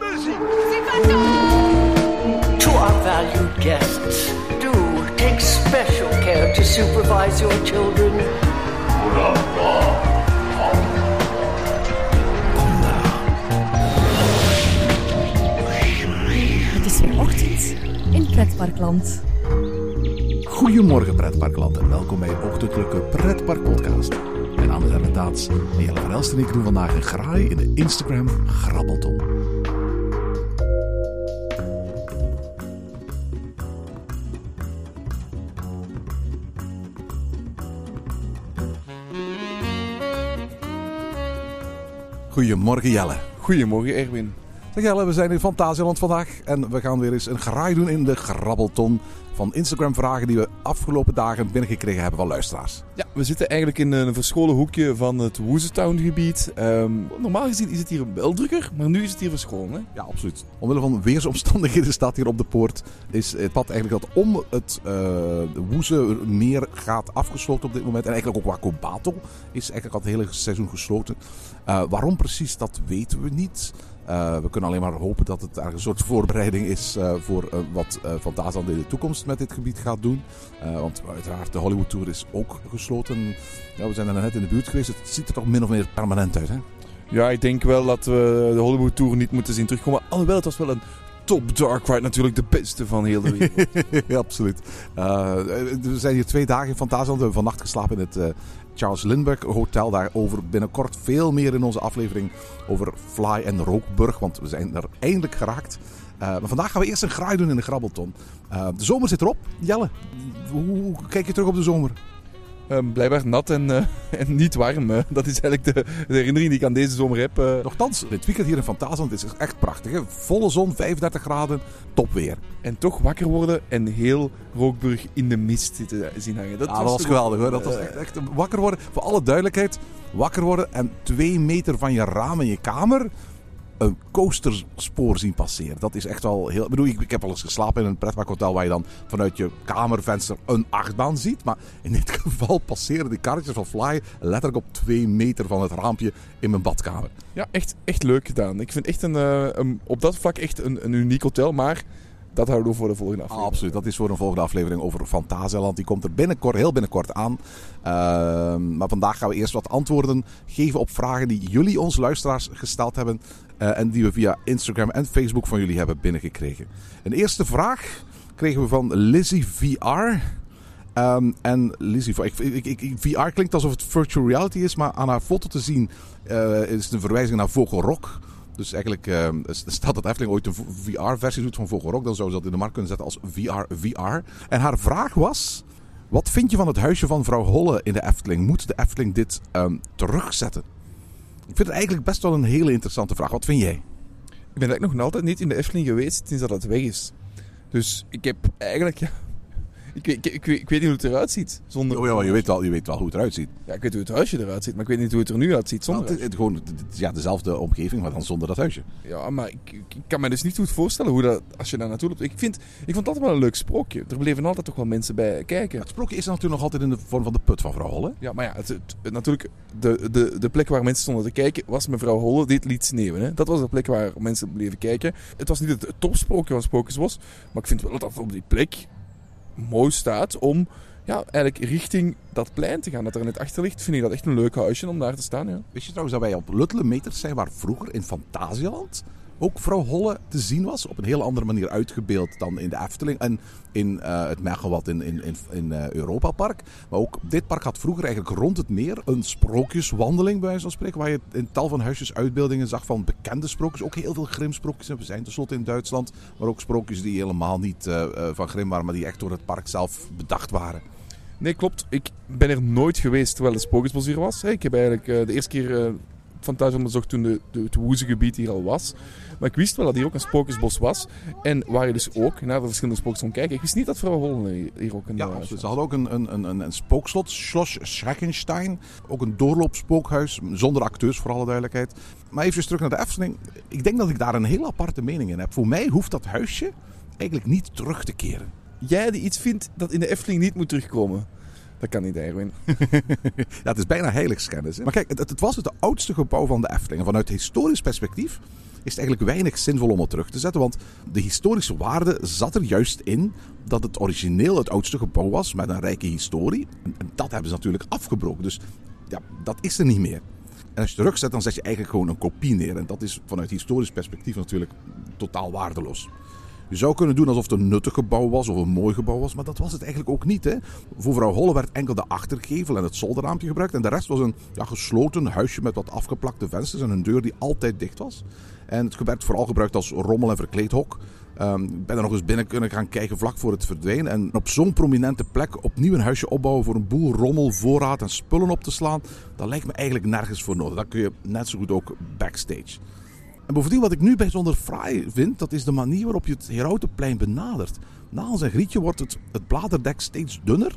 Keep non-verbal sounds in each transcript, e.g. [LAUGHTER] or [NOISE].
To our valued guests, do take special care to supervise your children. Het is weer ochtend in Pretparkland. Goedemorgen pretparkland en welkom bij een ochtendelijke pretparkpodcast. Mijn naam is Erne Taats en Jelle van Elst en ik doen vandaag een graai in de Instagram Grabbelton. Goedemorgen Jelle. Goedemorgen Erwin. Zeg Jelle, we zijn in Fantasieland vandaag en we gaan weer eens een graai doen in de Grabbelton van Instagram vragen die we afgelopen dagen binnengekregen hebben van luisteraars. Ja, we zitten eigenlijk in een verscholen hoekje van het Woezetown gebied. Ehm, normaal gezien is het hier wel drukker, maar nu is het hier verscholen. Hè? Ja, absoluut. Omwille van weersomstandigheden [LAUGHS] staat hier op de poort. Is het pad eigenlijk dat om het uh, meer gaat afgesloten op dit moment. En eigenlijk ook Wakobato is eigenlijk al het hele seizoen gesloten. Uh, waarom precies, dat weten we niet. Uh, we kunnen alleen maar hopen dat het een soort voorbereiding is uh, voor uh, wat Fantasyland in de toekomst met dit gebied gaat doen. want uiteraard, de Hollywood Tour is ook gesloten. Ja, we zijn er net in de buurt geweest. Het ziet er toch min of meer permanent uit, hè? Ja, ik denk wel dat we de Hollywood Tour niet moeten zien terugkomen. Alhoewel, het was wel een top dark ride natuurlijk de beste van heel de wereld. [LAUGHS] absoluut. we zijn hier twee dagen in Fantasyland. We hebben vannacht geslapen in het Charles Lindbergh Hotel. Daarover binnenkort veel meer in onze aflevering over Fly en Rookburg. Want we zijn er eindelijk geraakt. Uh, maar vandaag gaan we eerst een graai doen in de Grabbelton. De zomer zit erop. Jelle, hoe kijk je terug op de zomer? Um, blijkbaar nat en, uh, [LAUGHS] en niet warm. dat is eigenlijk de, de, herinnering die ik aan deze zomer heb. Uh. Nochtans, dit weekend hier in Fantasieland is echt prachtig. Hè? Volle zon, 35 graden, topweer. En toch wakker worden en heel Rookburg in de mist zitten zien hangen. Dat, ja, was, dat was geweldig hoor. Dat was echt, echt wakker worden. Voor alle duidelijkheid, wakker worden en twee meter van je raam in je kamer een coasterspoor zien passeren. Dat is echt wel heel... Ik bedoel, ik, ik heb al eens geslapen in een pretparkhotel waar je dan vanuit je kamervenster een achtbaan ziet. Maar in dit [LAUGHS] geval passeren die karretjes van Fly letterlijk op twee meter van het raampje in mijn badkamer. Ja, echt, echt leuk gedaan. Ik vind echt een, uh, een op dat vlak echt een, een uniek hotel, maar... Dat houden we voor de volgende aflevering. absoluut, dat is voor een volgende aflevering over Fantasieland. Die komt er binnenkort, heel binnenkort aan. Uh, maar vandaag gaan we eerst wat antwoorden geven op vragen die jullie ons luisteraars gesteld hebben. Uh, en die we via Instagram en Facebook van jullie hebben binnengekregen. Een eerste vraag kregen we van Lizzie VR. Um, en Lizzie, ik, ik, VR klinkt alsof het virtual reality is, maar aan haar foto te zien uh, is het een verwijzing naar Vogelrok. Dus eigenlijk uh, staat dat Efteling ooit een VR-versie doet van Vogelrok, dan zou ze dat in de markt kunnen zetten als VR VR. En haar vraag was: wat vind je van het huisje van vrouw Holle in de Efteling? Moet de Efteling dit um, terugzetten? Ik vind het eigenlijk best wel een hele interessante vraag. Wat vind jij? Ik ben eigenlijk nog altijd niet in de Efteling geweest sinds dat het weg is. Dus ik heb eigenlijk ja, ik, ik, ik, ik, weet niet hoe het eruit ziet. Zonder... Oh ja, je weet, wel, je weet wel hoe het eruit ziet. Ja, ik weet hoe het huisje eruit ziet, maar ik weet niet hoe het er nu uitziet zonder nou, het, het, gewoon ja, dezelfde omgeving, maar dan zonder dat huisje. Ja, maar ik, ik, kan me dus niet goed voorstellen hoe dat, als je daar naartoe loopt. Ik, vind, ik vond dat wel een leuk sprookje. Er bleven altijd toch wel mensen bij kijken. Het sprookje is natuurlijk nog altijd in de vorm van de put van mevrouw Holle. Ja, maar ja, het, het, natuurlijk, de, de, de plek waar mensen stonden te kijken was mevrouw Holle dit liet sneeuwen. Hè? Dat was de plek waar mensen bleven kijken. Het was niet het, het topsprookje van sprookjes was, maar ik vind wel dat op die plek mooi staat om ja, eigenlijk richting dat plein te gaan dat er net achter ligt. Vind ik dat echt een leuk huisje om daar te staan. Ja. Wist je trouwens dat wij op Luttele Meters zijn waar vroeger in Fantasieland ook vrouw Holle te zien was. Op een heel andere manier uitgebeeld dan in de Efteling en in uh, het Megawat in, in, in, in uh, Europa Park. Maar ook dit park had vroeger eigenlijk rond het meer een sprookjeswandeling bij wijze van spreken. Waar je in tal van huisjes uitbeeldingen zag van bekende sprookjes. Ook heel veel Grimm-sprookjes. We zijn tenslotte in Duitsland. Maar ook sprookjes die helemaal niet uh, van Grimm waren, maar die echt door het park zelf bedacht waren. Nee, klopt. Ik ben er nooit geweest terwijl de Sprookjesbos was. Ik heb eigenlijk de eerste keer Fantasie onderzocht toen de, de, het Woezegebied hier al was. Maar ik wist wel dat hier ook een spookjesbos was. En waar je dus ook naar de verschillende spookjes kon kijken. Ik wist niet dat vrouw Hollen hier ook een... Ja, uh, ze hadden ook een, een, een, een spookslot, Schloss Schreckenstein. Ook een doorloopspookhuis, zonder acteurs voor alle duidelijkheid. Maar even terug naar de Efteling. Ik denk dat ik daar een heel aparte mening in heb. Voor mij hoeft dat huisje eigenlijk niet terug te keren. Jij die iets vindt dat in de Efteling niet moet terugkomen? Dat kan niet, Erwin. [LAUGHS] ja, het is bijna heiligschennis. Maar kijk, het, het, was het oudste gebouw van de Efteling. En vanuit historisch perspectief is het eigenlijk weinig zinvol om het terug te zetten. Want de historische waarde zat er juist in dat het origineel het oudste gebouw was met een rijke historie. En dat hebben ze natuurlijk afgebroken. Dus ja, dat is er niet meer. En als je het terugzet, dan zet je eigenlijk gewoon een kopie neer. En dat is vanuit historisch perspectief natuurlijk totaal waardeloos. Je zou kunnen doen alsof het een nuttig gebouw was of een mooi gebouw was, maar dat was het eigenlijk ook niet. Hè. Voor mevrouw Holle werd enkel de achtergevel en het zolderraampje gebruikt. En de rest was een ja, gesloten huisje met wat afgeplakte vensters en een deur die altijd dicht was. En het werd vooral gebruikt als rommel- en verkleedhok. Um, ik ben er nog eens binnen kunnen gaan kijken vlak voor het verdwijnen. En op zo'n prominente plek opnieuw een huisje opbouwen voor een boel rommel, voorraad en spullen op te slaan, dat lijkt me eigenlijk nergens voor nodig. Dat kun je net zo goed ook backstage. En bovendien, wat ik nu bijzonder fraai vind, dat is de manier waarop je het Herautenplein benadert. Na zijn grietje wordt het, het bladerdek steeds dunner,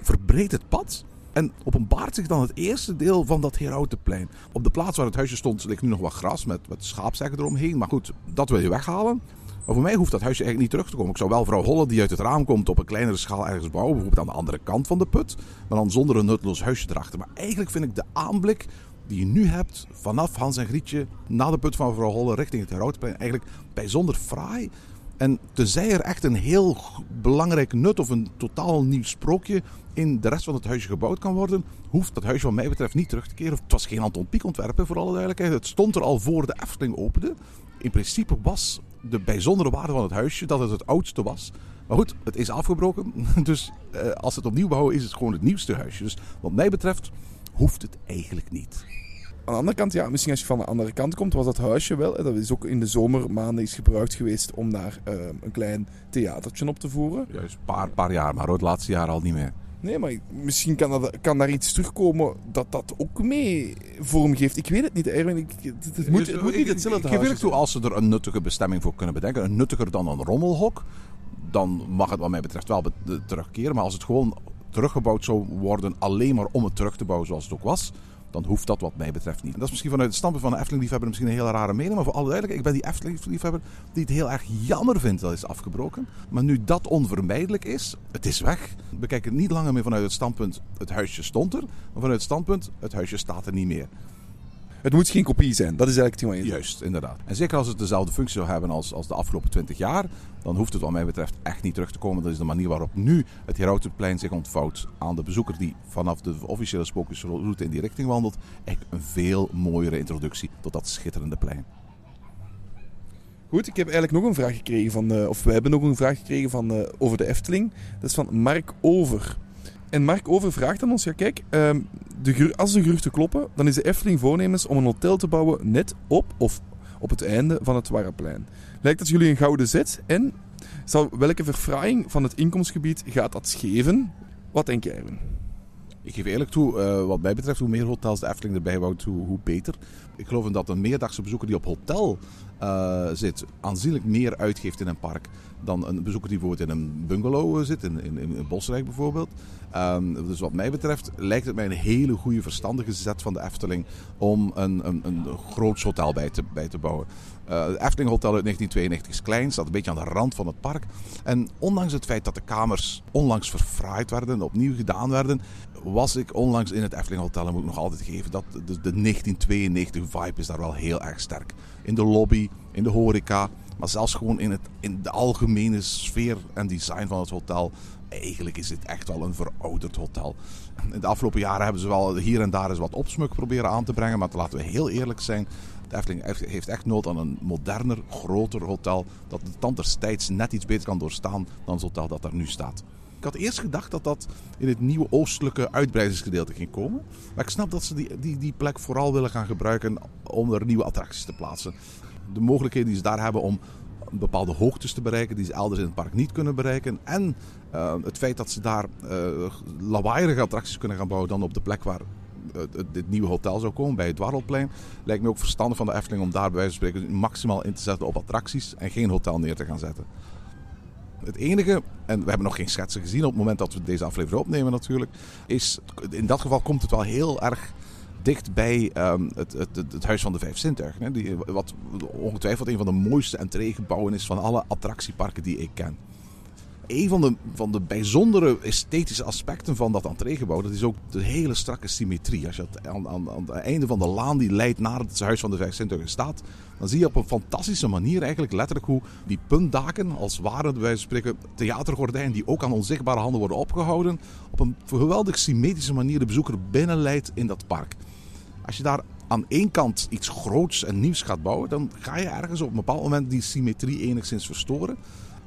verbreedt het pad en openbaart zich dan het eerste deel van dat Herautenplein. Op de plaats waar het huisje stond ligt nu nog wat gras met, met eromheen. Maar goed, dat wil je weghalen. Maar voor mij hoeft dat huisje eigenlijk niet terug te komen. Ik zou wel vrouw Holle die uit het raam komt op een kleinere schaal ergens bouwen. Bijvoorbeeld aan de andere kant van de put. Maar dan zonder een nutteloos huisje erachter. Maar eigenlijk vind ik de aanblik die je nu hebt vanaf Hans en Grietje na de put van Holle richting het Herautenplein eigenlijk bijzonder fraai. En tenzij er echt een heel belangrijk nut of een totaal nieuw sprookje in de rest van het huisje gebouwd kan worden, hoeft dat huisje wat mij betreft niet terug te keren. Het was geen Anton Pieck ontwerp, voor alle duidelijkheid. Het stond er al voor de Efteling opende. In principe was de bijzondere waarde van het huisje dat het het oudste was. Maar goed, het is afgebroken. [LAUGHS] Dus eh, als het opnieuw bouwen is het gewoon het nieuwste huisje. Dus wat mij betreft hoeft het eigenlijk niet. Aan de andere kant, ja, misschien als je van de andere kant komt, was dat huisje wel. Dat is ook in de zomermaanden is gebruikt geweest om daar uh, een klein theatertje op te voeren. Juist, een paar, paar jaar, maar het laatste jaar al niet meer. Nee, maar misschien kan, dat, kan daar iets terugkomen dat dat ook mee vorm geeft. Ik weet het niet, Erwin. Ik, het, het, moet, het moet niet hetzelfde Ik, toe, als ze er een nuttige bestemming voor kunnen bedenken, een nuttiger dan een rommelhok, dan mag het wat mij betreft wel terugkeren. Maar als het gewoon teruggebouwd zou worden alleen maar om het terug te bouwen zoals het ook was, dan hoeft dat wat mij betreft niet. Dat is misschien vanuit het standpunt van een Efteling-liefhebber misschien een hele rare mening. Maar voor alle duidelijkheid, ik ben die Efteling-liefhebber die het heel erg jammer vindt dat is afgebroken. Maar nu dat onvermijdelijk is, het is weg. We kijken niet langer meer vanuit het standpunt het huisje stond er. Maar vanuit het standpunt het huisje staat er niet meer. Het moet geen kopie zijn, dat is eigenlijk het Juist, inderdaad. En zeker als het dezelfde functie zou hebben als, als de afgelopen 20 jaar, dan hoeft het wat mij betreft echt niet terug te komen. Dat is de manier waarop nu het Herautenplein zich ontvouwt aan de bezoeker die vanaf de officiële spookjesroute in die richting wandelt. Echt een veel mooiere introductie tot dat schitterende plein. Goed, ik heb eigenlijk nog een vraag gekregen van, uh, of we hebben nog een vraag gekregen van, uh, over de Efteling. Dat is van Mark Over. En Mark Over vraagt aan ons, ja kijk, um, de, als de geruchten kloppen, dan is de Efteling voornemens om een hotel te bouwen net op of op het einde van het Warreplein. Lijkt dat jullie een gouden zet? En welke verfraaiing van het inkomstgebied gaat dat geven? Wat denk jij, Erwin? Ik geef eerlijk toe, uh, wat mij betreft, hoe meer hotels de Efteling erbij bouwt, hoe, hoe beter. Ik geloof dat een meerdagse bezoeker die op hotel uh, zit, aanzienlijk meer uitgeeft in een park dan een bezoeker die bijvoorbeeld in een bungalow eh, zit, in, in, in Bosrijk bijvoorbeeld. Um, dus wat mij betreft lijkt het mij een hele goede, verstandige zet van de Efteling om een, een, een groot hotel bij te, bij te bouwen. Uh, het Efteling Hotel uit 1992 is klein, staat een beetje aan de rand van het park. En ondanks het feit dat de kamers onlangs verfraaid werden, opnieuw gedaan werden, was ik onlangs in het Efteling Hotel en moet ik nog altijd geven dat de, de 1992 vibe is daar wel heel erg sterk. In de lobby, in de horeca, maar zelfs gewoon in, het, in de algemene sfeer en design van het hotel. Eigenlijk is dit echt wel een verouderd hotel. In de afgelopen jaren hebben ze wel hier en daar eens wat opsmuk proberen aan te brengen. Maar laten we heel eerlijk zijn. De Efteling heeft echt nood aan een moderner, groter hotel. Dat de tand destijds net iets beter kan doorstaan dan het hotel dat daar nu staat. Ik had eerst gedacht dat dat in het nieuwe oostelijke uitbreidingsgedeelte ging komen. Maar ik snap dat ze die, die, die plek vooral willen gaan gebruiken om er nieuwe attracties te plaatsen. De mogelijkheden die ze daar hebben om bepaalde hoogtes te bereiken die ze elders in het park niet kunnen bereiken. En uh, het feit dat ze daar uh, attracties kunnen gaan bouwen dan op de plek waar uh, dit nieuwe hotel zou komen, bij het Dwarrelplein. Lijkt me ook verstandig van de Efteling om daar bij wijze van spreken maximaal in te zetten op attracties en geen hotel neer te gaan zetten. Het enige, en we hebben nog geen schetsen gezien op het moment dat we deze aflevering opnemen natuurlijk, is in dat geval komt het wel heel erg dicht bij um, het, het, het, Huis van de Vijf Zintuigen. Hè, die, wat ongetwijfeld een van de mooiste entreegebouwen is van alle attractieparken die ik ken. een van de, van de bijzondere esthetische aspecten van dat entreegebouw, dat is ook de hele strakke symmetrie. Als je aan, aan, aan het einde van de laan die leidt naar het huis van de vijf zintuigen staat, dan zie je op een fantastische manier eigenlijk letterlijk hoe die puntdaken, als ware van spreken theatergordijnen die ook aan onzichtbare handen worden opgehouden, op een geweldig symmetrische manier de bezoeker binnenleidt in dat park. Als je daar aan één kant iets groots en nieuws gaat bouwen, dan ga je ergens op een bepaald moment die symmetrie enigszins verstoren.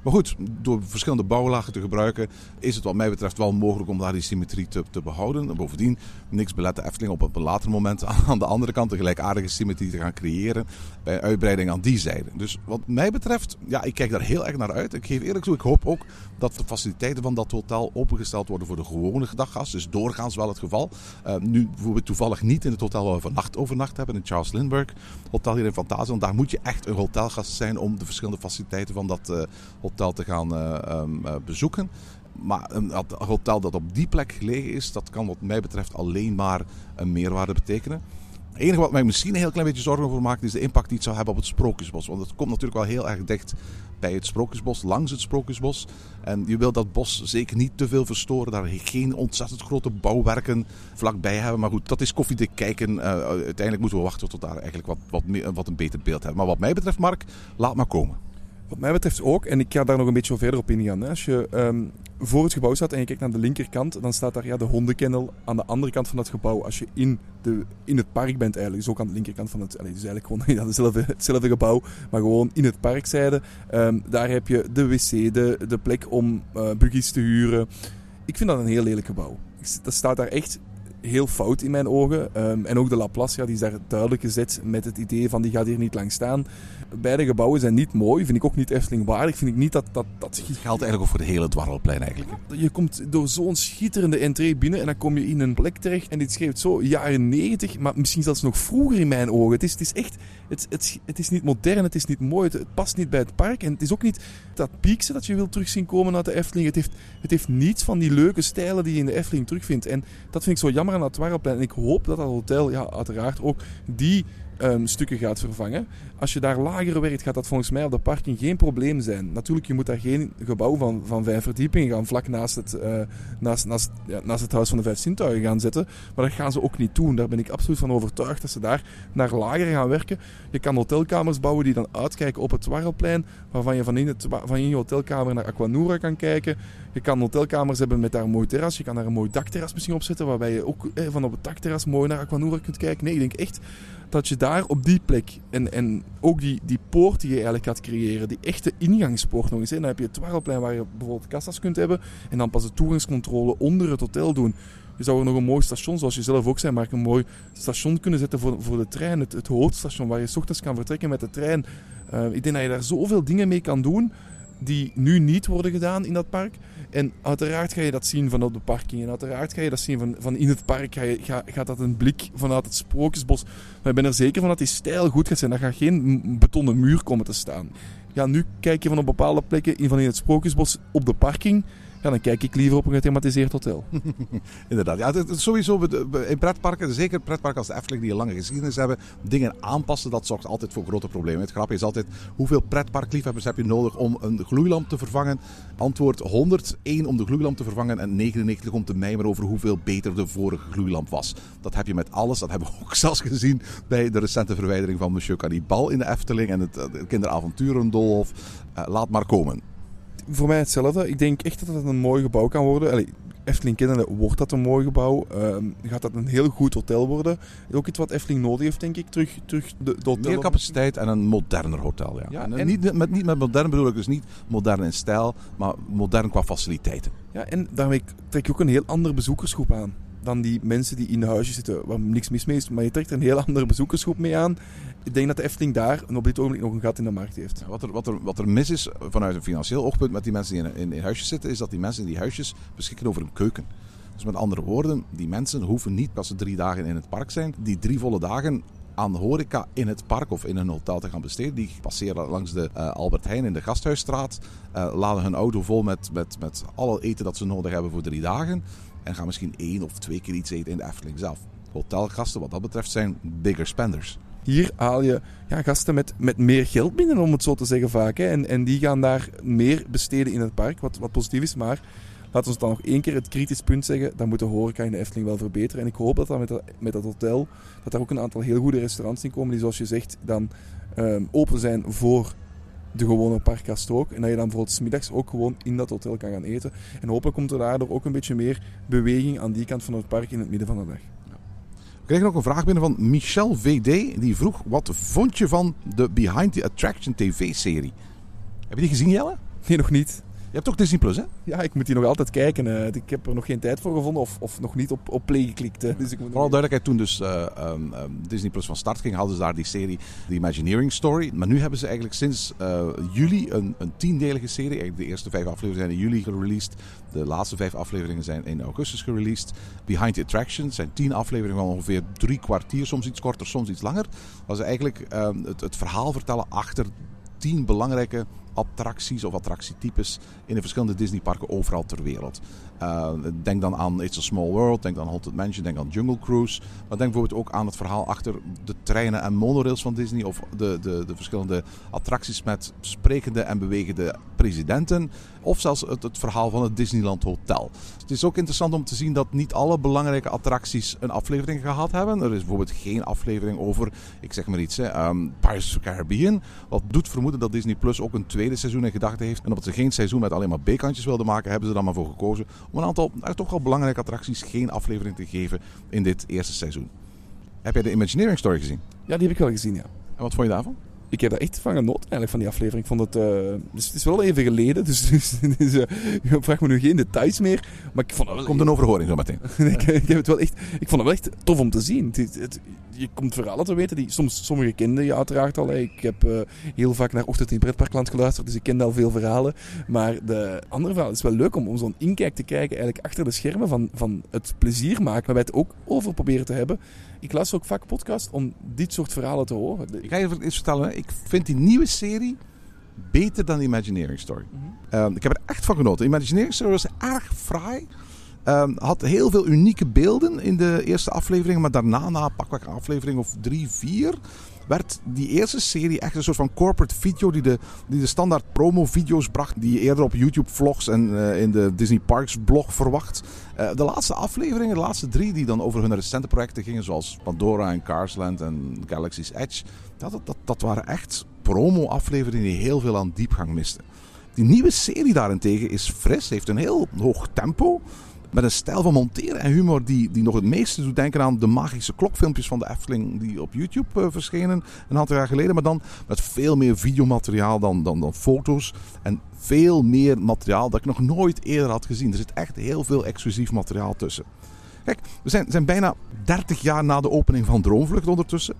Maar goed, door verschillende bouwlagen te gebruiken, is het wat mij betreft wel mogelijk om daar die symmetrie te, te behouden. En bovendien, niks belet de Efteling op een later moment [LAUGHS] aan de andere kant een gelijkaardige symmetrie te gaan creëren bij uitbreiding aan die zijde. Dus wat mij betreft, ja, ik kijk daar heel erg naar uit. Ik geef eerlijk toe, ik hoop ook dat de faciliteiten van dat hotel opengesteld worden voor de gewone daggast. Dus doorgaans wel het geval. Uh, nu we toevallig niet in het hotel waar we vannacht overnacht hebben, in Charles Lindbergh Hotel hier in Fantasia. Want daar moet je echt een hotelgast zijn om de verschillende faciliteiten van dat hotel te gaan uh, um, bezoeken. Maar een hotel dat op die plek gelegen is, dat kan wat mij betreft alleen maar een meerwaarde betekenen. Het enige wat mij misschien een heel klein beetje zorgen over maakt, is de impact die het zou hebben op het Sprookjesbos. Want het komt natuurlijk wel heel erg dicht bij het Sprookjesbos, langs het Sprookjesbos. En je wil dat bos zeker niet te veel verstoren. Daar geen ontzettend grote bouwwerken vlakbij hebben. Maar goed, dat is koffiedik kijken. Uh, uiteindelijk moeten we wachten tot daar eigenlijk wat, wat, meer, wat een beter beeld hebben. Maar wat mij betreft, Mark, laat maar komen. Wat mij betreft ook, en ik ga daar nog een beetje verder op ingaan. Als je um, voor het gebouw staat en je kijkt naar de linkerkant, dan staat daar ja, de hondenkennel aan de andere kant van het gebouw. Als je in, de, in het park bent eigenlijk, dus ook aan de linkerkant van het... Allez, dus eigenlijk gewoon [LAUGHS] ja, dezelfde, hetzelfde gebouw, maar gewoon in het parkzijde. Um, daar heb je de wc, de, de plek om uh, buggies te huren. Ik vind dat een heel lelijk gebouw. Dat staat daar echt heel fout in mijn ogen. Um, en ook de Laplace, ja, die is daar duidelijk gezet met het idee van die gaat hier niet lang staan. Beide gebouwen zijn niet mooi, vind ik ook niet Efteling waardig. Vind ik niet dat... dat, dat het geldt eigenlijk ook voor het hele dwarrelplein eigenlijk. Je komt door zo'n schitterende entree binnen en dan kom je in een plek terecht en dit schreef zo jaren 90, maar misschien zelfs nog vroeger in mijn ogen. Het is, het is echt... Het, het, het is niet modern, het is niet mooi, het, het, past niet bij het park. En het is ook niet dat piekse dat je wilt terugzien komen uit de Efteling. Het heeft, het heeft niets van die leuke stijlen die je in de Efteling terugvindt. En dat vind ik zo jammer Dwarrelplein. En ik hoop dat dat hotel, ja, uiteraard ook die um, stukken gaat vervangen. Als je daar lager werkt, gaat dat volgens mij op de parking geen probleem zijn. Natuurlijk, je moet daar geen gebouw van, van vijf verdiepingen gaan vlak naast het, uh, naast, naast, ja, naast het huis van de vijf zintuigen gaan zetten. Maar dat gaan ze ook niet doen. Daar ben ik absoluut van overtuigd dat ze daar naar lager gaan werken. Je kan hotelkamers bouwen die dan uitkijken op het Dwarrelplein, waarvan je van in, het, van in je hotelkamer naar Aquanura kan kijken. Je kan hotelkamers hebben met daar een mooi terras. Je kan daar een mooi dakterras misschien op zetten, waarbij je ook eh, van op het dakterras mooi naar Aquanura kunt kijken. Nee, ik denk echt dat je daar op die plek en, en ook die, die poort die je eigenlijk gaat creëren, die echte ingangspoort nog eens. Hè. Dan heb je het Twarrelplein waar je bijvoorbeeld kassas kunt hebben en dan pas de toegangscontrole onder het hotel doen. Je zou er nog een mooi station, zoals je zelf ook zei, maar een mooi station kunnen zetten voor, voor de trein. Het, het hoofdstation waar je s ochtends kan vertrekken met de trein. Uh, ik denk dat je daar zoveel dingen mee kan doen die nu niet worden gedaan in dat park. En uiteraard ga je dat zien vanaf de parking. En uiteraard ga je dat zien van, van in het park. Ga je, ga, gaat dat een blik vanuit het sprookjesbos. Maar ik ben er zeker van dat die stijl goed gaat zijn. Dat gaat geen betonnen muur komen te staan. Ja, nu kijk je van op bepaalde plekken in, van in het sprookjesbos op de parking ja, dan kijk ik liever op een gethematiseerd hotel. [LAUGHS] Inderdaad. Ja, het, sowieso in pretparken, zeker pretparken als de Efteling die een lange geschiedenis hebben, dingen aanpassen, dat zorgt altijd voor grote problemen. Het grappige is altijd, hoeveel pretparkliefhebbers heb je nodig om een gloeilamp te vervangen? Antwoord 101 om de gloeilamp te vervangen en 99 om te mijmeren over hoeveel beter de vorige gloeilamp was. Dat heb je met alles. Dat hebben we [LAUGHS] ook zelfs gezien bij de recente verwijdering van Monsieur Cannibal in de Efteling en het, het kinderavonturendolhof. Uh, laat maar komen voor mij hetzelfde. Ik denk echt dat het een mooi gebouw kan worden. Allee, Efteling kennende wordt dat een mooi gebouw. Uh, gaat dat een heel goed hotel worden. Ook iets wat Efteling nodig heeft, denk ik. Terug, terug de, de. Meer capaciteit en een moderner hotel. Ja. ja en, Niet, met, niet met modern bedoel ik dus niet modern in stijl, maar modern qua faciliteiten. Ja, en daarmee trek je ook een heel andere bezoekersgroep aan dan die mensen die in de huisjes zitten, waar niks mis mee is. Maar je trekt er een heel [LAUGHS] andere bezoekersgroep mee aan. Ik denk dat de Efteling daar op dit ogenblik nog een gat in de markt heeft. wat, er, wat, er, wat er mis is vanuit een financieel oogpunt met die mensen die in, in, in huisjes zitten, is dat die mensen in die huisjes beschikken over een keuken. Dus met andere woorden, die mensen hoeven niet als ze drie dagen in het park zijn, die drie volle dagen aan horeca in het park of in een hotel te gaan besteden. Die passeren langs de uh, Albert Heijn in de Gasthuisstraat, uh, laden hun auto vol met, met, met alle eten dat ze nodig hebben voor drie dagen. En gaan misschien één of twee keer iets eten in de Efteling zelf. Hotelgasten wat dat betreft zijn bigger spenders. Hier haal je ja, gasten met, met meer geld binnen, om het zo te zeggen vaak. Hè. En, en die gaan daar meer besteden in het park, wat, wat positief is. Maar laten we dan nog één keer het kritisch punt zeggen. Dan moet de horeca in de Efteling wel verbeteren. En ik hoop dat, dat met, dat, met dat hotel, dat daar ook een aantal heel goede restaurants in komen. Die zoals je zegt, dan ehm, open zijn voor de gewone parkgast ook. En dat je dan bijvoorbeeld 's middags ook gewoon in dat hotel kan gaan eten. En hopelijk komt er daardoor ook een beetje meer beweging aan die kant van het park in het midden van de dag. Kregen ook een vraag binnen van Michel VD. Die vroeg, wat vond je van de Behind the Attraction TV-serie? Heb je die gezien, Jelle? Nee, nog niet. Je hebt toch Disney Plus, hè? Ja, ik moet die nog altijd kijken. eh. ik heb er nog geen tijd voor gevonden of, of nog niet op, op play geklikt. Dus ik moet Vooral duidelijkheid, toen dus eh, ehm, ehm, Disney Plus van start ging, hadden ze daar die serie The Imagineering Story. Maar nu hebben ze eigenlijk sinds eh, juli een, een tiendelige serie. Eigenlijk de eerste vijf afleveringen zijn in juli gereleased. De laatste vijf afleveringen zijn in augustus gereleased. Behind the Attraction zijn tien afleveringen van ongeveer drie kwartier. Soms iets korter, soms iets langer. Dat ze eigenlijk ehm, het, het verhaal vertellen achter tien belangrijke attracties of attractietypes in de verschillende Disneyparken overal ter wereld. Uh, denk dan aan It's a Small World, denk aan Haunted Mansion, denk aan Jungle Cruise. Maar denk bijvoorbeeld ook aan het verhaal achter de treinen en monorails van Disney. Of de, de, de verschillende attracties met sprekende en bewegende presidenten. Of zelfs het, het verhaal van het Disneyland Hotel. Het is ook interessant om te zien dat niet alle belangrijke attracties een aflevering gehad hebben. Er is bijvoorbeeld geen aflevering over, ik zeg maar iets, hè, um, Pirates of the Caribbean. Wat doet vermoeden dat Disney Plus ook een tweede seizoen in gedachten heeft. En omdat ze geen seizoen met alleen maar B-kantjes wilden maken, hebben ze dan maar voor gekozen om een aantal nou, toch wel belangrijke attracties geen aflevering te geven in dit eerste seizoen. Heb jij de Imagineering Story gezien? Ja, die heb ik wel gezien, ja. En wat vond je daarvan? Ik heb daar echt van genoten eigenlijk van die aflevering. Ik vond het, eh, dus het is wel even geleden, [LAUGHS] dus, dus, dus eh, je vraagt me nu geen details meer. Maar ik vond het wel... Komt een overhoring zo meteen. [LAUGHS] ik, ik heb het wel echt, ik vond het wel echt tof om te zien. Het, het, je komt verhalen te weten die soms sommige kende je uiteraard al. Ik heb uh, heel vaak naar Ochtend in Pretparkland geluisterd, dus ik kende al veel verhalen. Maar de andere verhalen, het is wel leuk om, om zo'n inkijk te kijken eigenlijk achter de schermen van, van het plezier maken, waar wij het ook over proberen te hebben. Ik luister ook vaak podcasts om dit soort verhalen te horen. Ik ga je eens vertellen, ik vind die nieuwe serie beter dan Imagineering Story. Mm -hmm. uh, ik heb er echt van genoten. Imagineering Story was erg fraai. Um, had heel veel unieke beelden in de eerste aflevering, maar daarna, na pakweg aflevering of drie, vier, werd die eerste serie echt een soort van corporate video die de, die de standaard promo-video's bracht, die je eerder op YouTube-vlogs en uh, in de Disney Parks-blog verwacht. Uh, de laatste afleveringen, de laatste drie, die dan over hun recente projecten gingen, zoals Pandora en Carsland en Galaxy's Edge, dat, dat, dat waren echt promo-afleveringen die heel veel aan diepgang misten. Die nieuwe serie daarentegen is fris, heeft een heel hoog tempo. Met een stijl van monteren en humor die, die nog het meeste doet denken aan de magische klokfilmpjes van de Efteling die op YouTube uh, verschenen een aantal jaar geleden. Maar dan met veel meer videomateriaal dan, dan, dan foto's. En veel meer materiaal dat ik nog nooit eerder had gezien. Er zit echt heel veel exclusief materiaal tussen. Kijk, we zijn, zijn bijna 30 jaar na de opening van Droomvlucht ondertussen.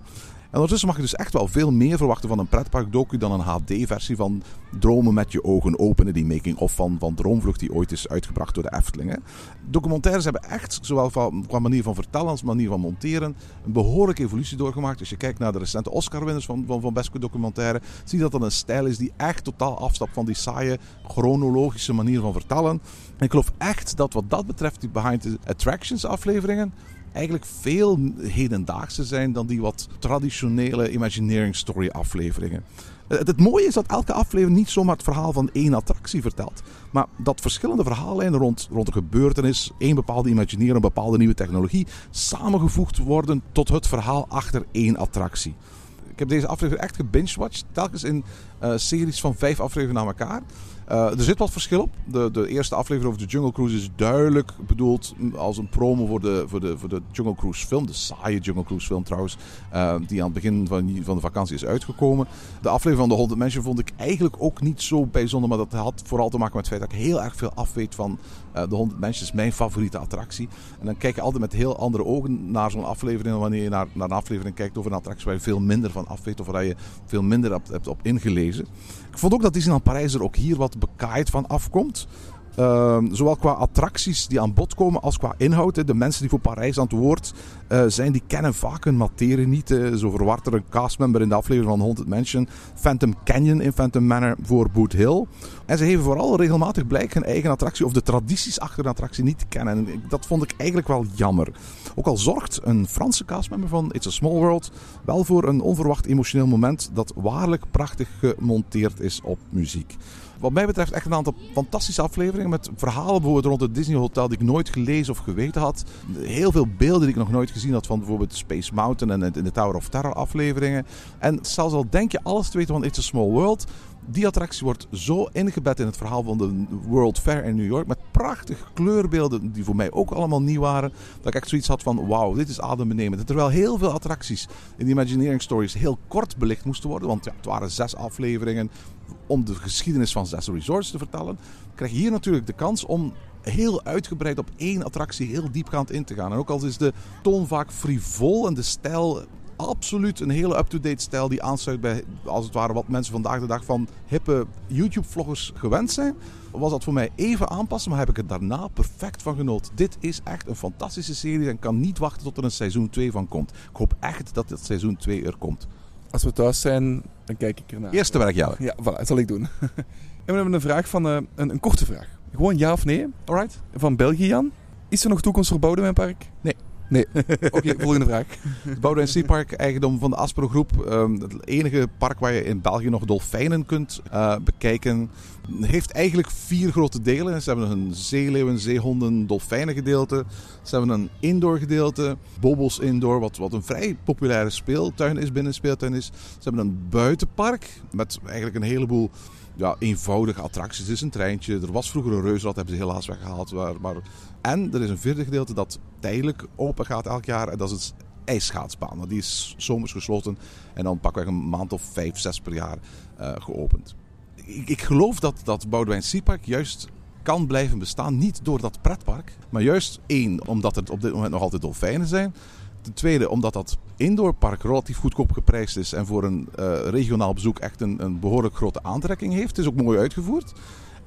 En ondertussen mag je dus echt wel veel meer verwachten van een pretparkdocu dan een HD-versie van Dromen met je ogen openen, die making-of van, van Droomvlucht die ooit is uitgebracht door de Efteling. Hè. Documentaires hebben echt, zowel van, qua manier van vertellen als manier van monteren, een behoorlijke evolutie doorgemaakt. Als je kijkt naar de recente Oscar-winners van, van, van beste documentaire, zie je dat dat een stijl is die echt totaal afstapt van die saaie, chronologische manier van vertellen. En ik geloof echt dat wat dat betreft die Behind the Attractions afleveringen eigenlijk veel hedendaagse zijn dan die wat traditionele Imagineering Story afleveringen. Het, het, mooie is dat elke aflevering niet zomaar het verhaal van één attractie vertelt. Maar dat verschillende verhaallijnen rond, rond een gebeurtenis, één bepaalde Imagineer, een bepaalde nieuwe technologie, samengevoegd worden tot het verhaal achter één attractie. Ik heb deze aflevering echt gebingewatcht, telkens in uh, series van vijf afleveringen na elkaar. Uh, er zit wat verschil op. De, de, eerste aflevering over de Jungle Cruise is duidelijk bedoeld als een promo voor de, voor de, voor de Jungle Cruise film. De saaie Jungle Cruise film trouwens. Uh, die aan het begin van, van de vakantie is uitgekomen. De aflevering van de Haunted Mansion vond ik eigenlijk ook niet zo bijzonder. Maar dat had vooral te maken met het feit dat ik heel erg veel afweet van de Haunted Mansion. is mijn favoriete attractie. En dan kijk je altijd met heel andere ogen naar zo'n aflevering. Wanneer je naar, naar een aflevering kijkt over een attractie waar je veel minder van afweet. Of waar je veel minder hebt, hebt op ingelezen. Ik vond ook dat Disneyland Parijs er ook hier wat bekaaid van afkomt. Ehm, zowel qua attracties die aan bod komen als qua inhoud. De mensen die voor Parijs aan het woord eh, zijn, die kennen vaak hun materie niet. Zo verwart er een castmember in de aflevering van Haunted Mansion. Phantom Canyon in Phantom Manor voor Boot Hill. En ze geven vooral regelmatig blijk hun eigen attractie of de tradities achter de attractie niet te kennen. En dat vond ik eigenlijk wel jammer. Ook al zorgt een Franse castmember van It's a Small World wel voor een onverwacht emotioneel moment dat waarlijk prachtig gemonteerd is op muziek. Wat mij betreft echt een aantal fantastische afleveringen met verhalen bijvoorbeeld rond het Disney Hotel die ik nooit gelezen of geweten had. Heel veel beelden die ik nog nooit gezien had van bijvoorbeeld Space Mountain en de Tower of Terror afleveringen. En zelfs al denk je alles te weten van It's a Small World, die attractie wordt zo ingebed in het verhaal van de World Fair in New York. Met prachtige kleurbeelden die voor mij ook allemaal nieuw waren. Dat ik echt zoiets had van wauw, dit is adembenemend. Terwijl heel veel attracties in die Imagineering Stories heel kort belicht moesten worden. Want ja, het waren zes afleveringen om de geschiedenis van zes resorts te vertellen. Krijg je hier natuurlijk de kans om heel uitgebreid op één attractie heel diepgaand in te gaan. En ook al is de toon vaak frivol en de stijl absoluut een hele up-to-date stijl die aansluit bij, als het ware, wat mensen vandaag de dag van hippe YouTube-vloggers gewend zijn. Was dat voor mij even aanpassen, maar heb ik het daarna perfect van genoten. Dit is echt een fantastische serie en kan niet wachten tot er een seizoen 2 van komt. Ik hoop echt dat dit seizoen 2 er komt. Als we thuis zijn, dan kijk ik ernaar. Eerste werkjaar. Ja, voilà, dat zal ik doen. [LAUGHS] en we hebben een vraag van, eh, een, een korte vraag. Gewoon ja of nee. Alright. Van België, Jan. Is er nog toekomst voor Boudewijnpark? Nee. Nee. Oké, volgende vraag. Het Boudewijn Seapark, eigendom van de Aspro Groep. ehm, het enige park waar je in België nog dolfijnen kunt eh, bekijken. Heeft eigenlijk vier grote delen. Ze hebben een zeeleeuwen, zeehonden, dolfijnen gedeelte. Ze hebben een indoor gedeelte. Bobos Indoor, wat, wat een vrij populaire speeltuin is binnen een speeltuin is. Ze hebben een buitenpark met eigenlijk een heleboel ja, eenvoudige attracties. Het is een treintje. Er was vroeger een reuzenrad, hebben ze helaas weggehaald. Maar... En er is een vierde gedeelte dat tijdelijk open gaat elk jaar. En dat is het ijsschaatsbaan. Want die is zomers gesloten en dan pakweg een maand of vijf, zes per jaar eh, geopend. Ik, ik geloof dat, dat Boudewijn Seapark juist kan blijven bestaan. Niet door dat pretpark, maar juist één, omdat er op dit moment nog altijd dolfijnen zijn. Ten tweede, omdat dat indoorpark relatief goedkoop geprijsd is en voor een eh, regionaal bezoek echt een, een behoorlijk grote aantrekking heeft. Het is ook mooi uitgevoerd.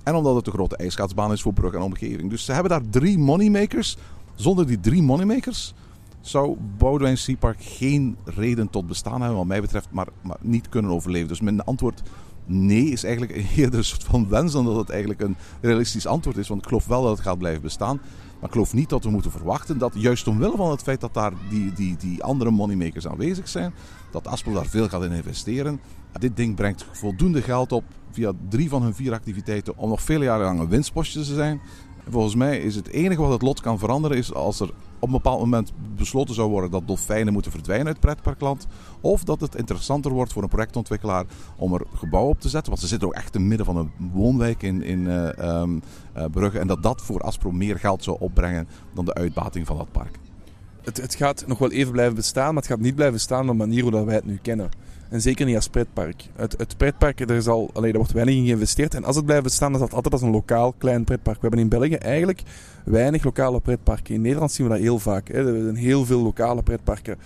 En omdat het een grote ijsschaatsbaan is voor Brugge en omgeving. Dus ze hebben daar drie moneymakers. Zonder die drie moneymakers zou Boudewijn Seapark geen reden tot bestaan hebben, wat mij betreft, maar, maar niet kunnen overleven. Dus mijn antwoord nee is eigenlijk eerder een soort van wens dan dat het eigenlijk een realistisch antwoord is. Want ik geloof wel dat het gaat blijven bestaan. Maar ik geloof niet dat we moeten verwachten dat juist omwille van het feit dat daar die, die, die andere moneymakers aanwezig zijn, dat Aspel daar veel gaat in investeren. Dit ding brengt voldoende geld op via drie van hun vier activiteiten om nog vele jaren lang een winstpostje te zijn. En volgens mij is het enige wat het lot kan veranderen is als er op een bepaald moment besloten zou worden dat dolfijnen moeten verdwijnen uit pretparkland. Of dat het interessanter wordt voor een projectontwikkelaar om er gebouwen op te zetten. Want ze zitten ook echt in het midden van een woonwijk in, in eh, Brugge. En dat dat voor Aspro meer geld zou opbrengen dan de uitbating van dat park. Het, het gaat nog wel even blijven bestaan, maar het gaat niet blijven staan op de manier hoe dat wij het nu kennen. En zeker niet als pretpark. Het, het pretpark, er, wordt weinig in geïnvesteerd. En als het blijft bestaan, is dat altijd als een lokaal klein pretpark. We hebben in België eigenlijk weinig lokale pretparken. In Nederland zien we dat heel vaak. Hè. Er zijn heel veel lokale pretparken.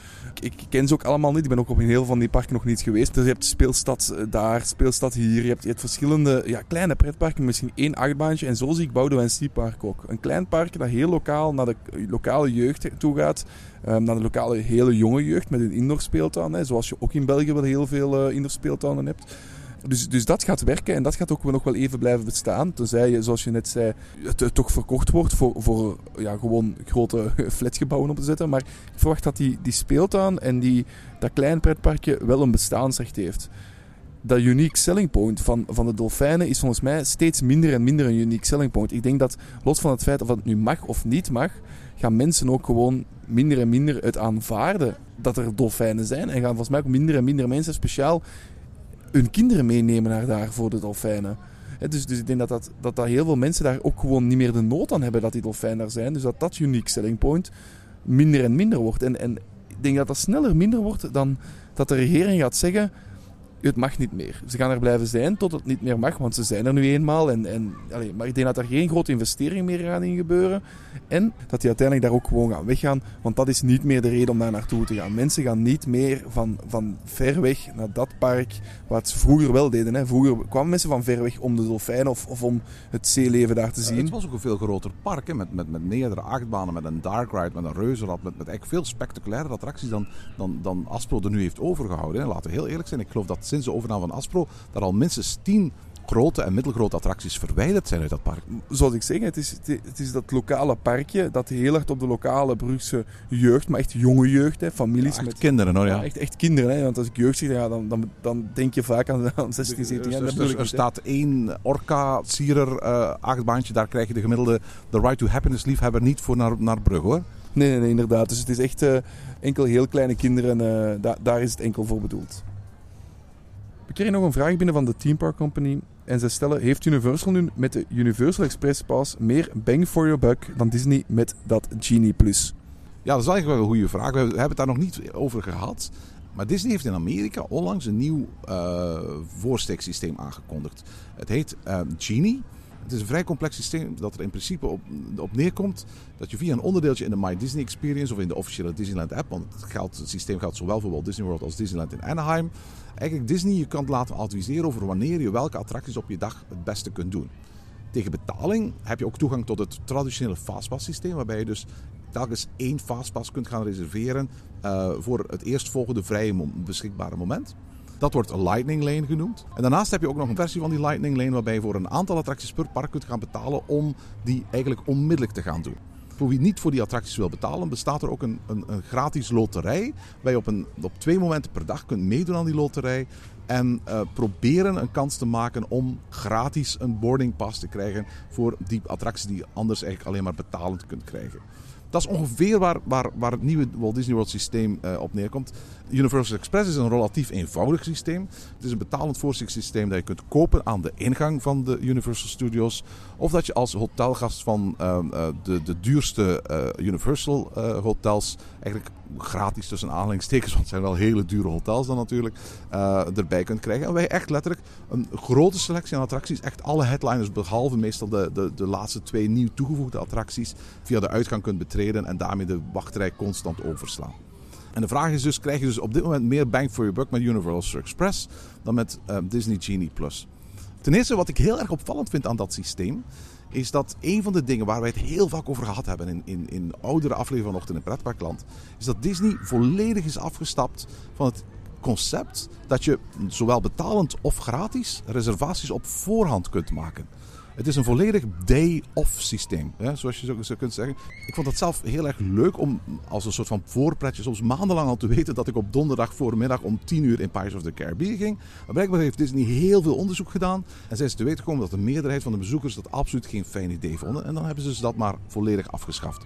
Ik, ik ken ze ook allemaal niet. Ik ben ook op een heel van die parken nog niet geweest. Dus je hebt speelstad eh, daar, speelstad hier. Je hebt, je verschillende ja, kleine pretparken, misschien één achtbaantje. En zo zie ik Boudewijn Seapark ook. Een klein park dat heel lokaal naar de lokale jeugd toe gaat. Um, naar de lokale hele jonge jeugd met een indoor speeltuin. Hè, zoals je ook in België wel heel veel uh, indoor speeltuinen hebt. Dus, dus dat gaat werken en dat gaat ook nog wel even blijven bestaan. Tenzij je, zoals je net zei, het, toch verkocht wordt voor, voor ja, gewoon grote [LAUGHS] flatgebouwen op te zetten. Maar ik verwacht dat die, die speeltuin en die, dat klein pretparkje wel een bestaansrecht heeft. Dat unique selling point van, van de dolfijnen is volgens mij steeds minder en minder een unique selling point. Ik denk dat, los van het feit of het nu mag of niet mag, gaan mensen ook gewoon minder en minder het aanvaarden dat er dolfijnen zijn. En gaan volgens mij ook minder en minder mensen speciaal hun kinderen meenemen naar daar voor de dolfijnen. Dus, dus ik denk dat, dat, dat, dat heel veel mensen daar ook gewoon niet meer de nood aan hebben dat die dolfijnen daar zijn. Dus dat dat unique selling point minder en minder wordt. En, en ik denk dat dat sneller minder wordt dan dat de regering gaat zeggen... het mag niet meer. Ze gaan er blijven zijn tot het niet meer mag, want ze zijn er nu eenmaal. En, en, allee, maar ik denk dat er geen grote investering meer gaat in gebeuren. En dat die uiteindelijk daar ook gewoon gaan weggaan, want dat is niet meer de reden om daar naartoe te gaan. Mensen gaan niet meer van, van ver weg naar dat park, wat ze vroeger wel deden. Hè. Vroeger kwamen mensen van ver weg om de dolfijnen of, of om het zeeleven daar te Uh, zien. het was ook een veel groter park, hè, met, met, met meerdere achtbanen, met een dark ride, met een reuzenrad, met, met echt veel spectaculaire attracties dan, dan, dan Aspro er nu heeft overgehouden. Hè. Laten we heel eerlijk zijn, ik geloof dat sinds de overname van Aspro er al minstens tien grote en middelgrote attracties verwijderd zijn uit dat park. zoals ik zeg, het is, het is dat lokale parkje dat heel hard op de lokale Brugse jeugd, maar echt jonge jeugd, hè, families Echt met kinderen hoor, ja. ja, echt, echt kinderen. Hè, want als ik jeugd zeg, ja, dan, dan, dan denk je vaak aan, aan 16, 17 jaar. Er- Dat hè. staat één Orca-Sierer eh, achtbaantje, daar krijg je de gemiddelde The Ride to Happiness liefhebber niet voor naar, naar Brugge hoor. Nee, nee, nee, inderdaad. Dus het is echt eh, enkel heel kleine kinderen. da- daar is het enkel voor bedoeld. We kregen nog een vraag binnen van de Theme Park Company. En ze stellen, heeft Universal nu met de Universal Express Pass meer bang for your buck dan Disney met dat Genie Plus? Ja, dat is eigenlijk wel een goede vraag. We hebben het daar nog niet over gehad. Maar Disney heeft in Amerika onlangs een nieuw eh voorsteeksysteem aangekondigd. Het heet eh, Genie. Het is een vrij complex systeem dat er in principe op, op neerkomt dat je via een onderdeeltje in de My Disney Experience of in de officiële Disneyland app, want het, geldt, het systeem geldt zowel voor Walt Disney World als Disneyland in Anaheim, eigenlijk Disney je kan laten adviseren over wanneer je welke attracties op je dag het beste kunt doen. Tegen betaling heb je ook toegang tot het traditionele Fastpass systeem, waarbij je dus telkens één Fastpass kunt gaan reserveren eh, voor het eerstvolgende vrije beschikbare moment. Dat wordt een Lightning Lane genoemd. En daarnaast heb je ook nog een versie van die Lightning Lane waarbij je voor een aantal attracties per park kunt gaan betalen om die eigenlijk onmiddellijk te gaan doen. Voor wie niet voor die attracties wil betalen, bestaat er ook een, een, een gratis loterij. Waar je op, een, op twee momenten per dag kunt meedoen aan die loterij. En eh, proberen een kans te maken om gratis een boarding pass te krijgen voor die attracties die je anders eigenlijk alleen maar betalend kunt krijgen. Dat is ongeveer waar, waar, waar het nieuwe Walt Disney World systeem eh, op neerkomt. Universal Express is een relatief eenvoudig systeem. Het is een betalend voorzichtssysteem dat je kunt kopen aan de ingang van de Universal Studios. Of dat je als hotelgast van eh, eh, de, de duurste eh, Universal hotels eigenlijk gratis tussen aanhalingstekens, want het zijn wel hele dure hotels dan natuurlijk, eh, erbij kunt krijgen. En wij echt letterlijk een grote selectie aan attracties, echt alle headliners, behalve meestal de, de, de laatste twee nieuw toegevoegde attracties, via de uitgang kunt betreden en daarmee de wachtrij constant overslaan. En de vraag is dus, krijg je dus op dit moment meer bang for your buck met Universal Express dan met eh, Disney Genie Plus? Ten eerste, wat ik heel erg opvallend vind aan dat systeem, is dat een van de dingen waar wij het heel vaak over gehad hebben in, in, in oudere afleveringen vanochtend in Pretparkland, is dat Disney volledig is afgestapt van het concept dat je zowel betalend of gratis reservaties op voorhand kunt maken. Het is een volledig day-off systeem, hè, zoals je zo, kunt zeggen. Ik vond het zelf heel erg leuk om als een soort van voorpretje soms maandenlang al te weten dat ik op donderdag voormiddag om 10 uur in Pirates of the Caribbean ging. Maar blijkbaar heeft Disney heel veel onderzoek gedaan en zijn ze te weten gekomen dat de meerderheid van de bezoekers dat absoluut geen fijn idee vonden. En dan hebben ze dat maar volledig afgeschaft.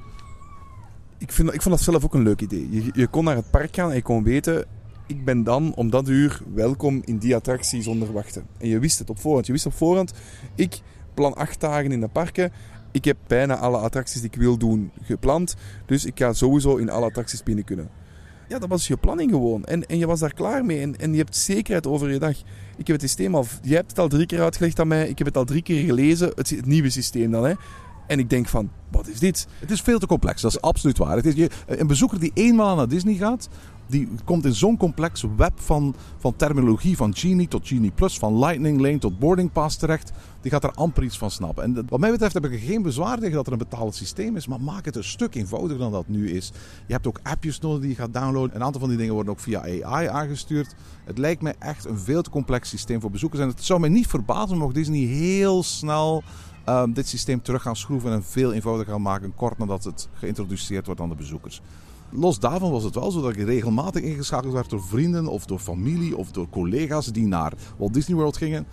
Ik, vind, ik vond dat zelf ook een leuk idee. Je, je kon naar het park gaan en je kon weten... Ik ben dan om dat uur welkom in die attractie zonder wachten. En je wist het op voorhand. Je wist op voorhand... Ik plan acht dagen in de parken. Ik heb bijna alle attracties die ik wil doen gepland. Dus ik ga sowieso in alle attracties binnen kunnen. Ja, dat was je planning gewoon. En, en je was daar klaar mee. En, en je hebt zekerheid over je dag. Ik heb het systeem al... Jij hebt het al drie keer uitgelegd aan mij. Ik heb het al drie keer gelezen. Het, het nieuwe systeem dan, hè. En ik denk van, wat is dit? Het is veel te complex, dat is absoluut waar. Het is, je, een bezoeker die eenmaal naar Disney gaat, die komt in zo'n complex web van, van terminologie, van Genie tot Genie Plus, van Lightning Lane tot Boarding Pass terecht. Die gaat er amper iets van snappen. En wat mij betreft heb ik geen bezwaar tegen dat er een betalend systeem is, maar maak het een stuk eenvoudiger dan dat nu is. Je hebt ook appjes nodig die je gaat downloaden. Een aantal van die dingen worden ook via AI aangestuurd. Het lijkt mij echt een veel te complex systeem voor bezoekers. En het zou mij niet verbazen mocht Disney heel snel ehm, dit systeem terug gaan schroeven en veel eenvoudiger gaan maken, kort nadat het geïntroduceerd wordt aan de bezoekers. Los daarvan was het wel zo dat ik regelmatig ingeschakeld werd door vrienden of door familie of door collega's die naar Walt Disney World gingen.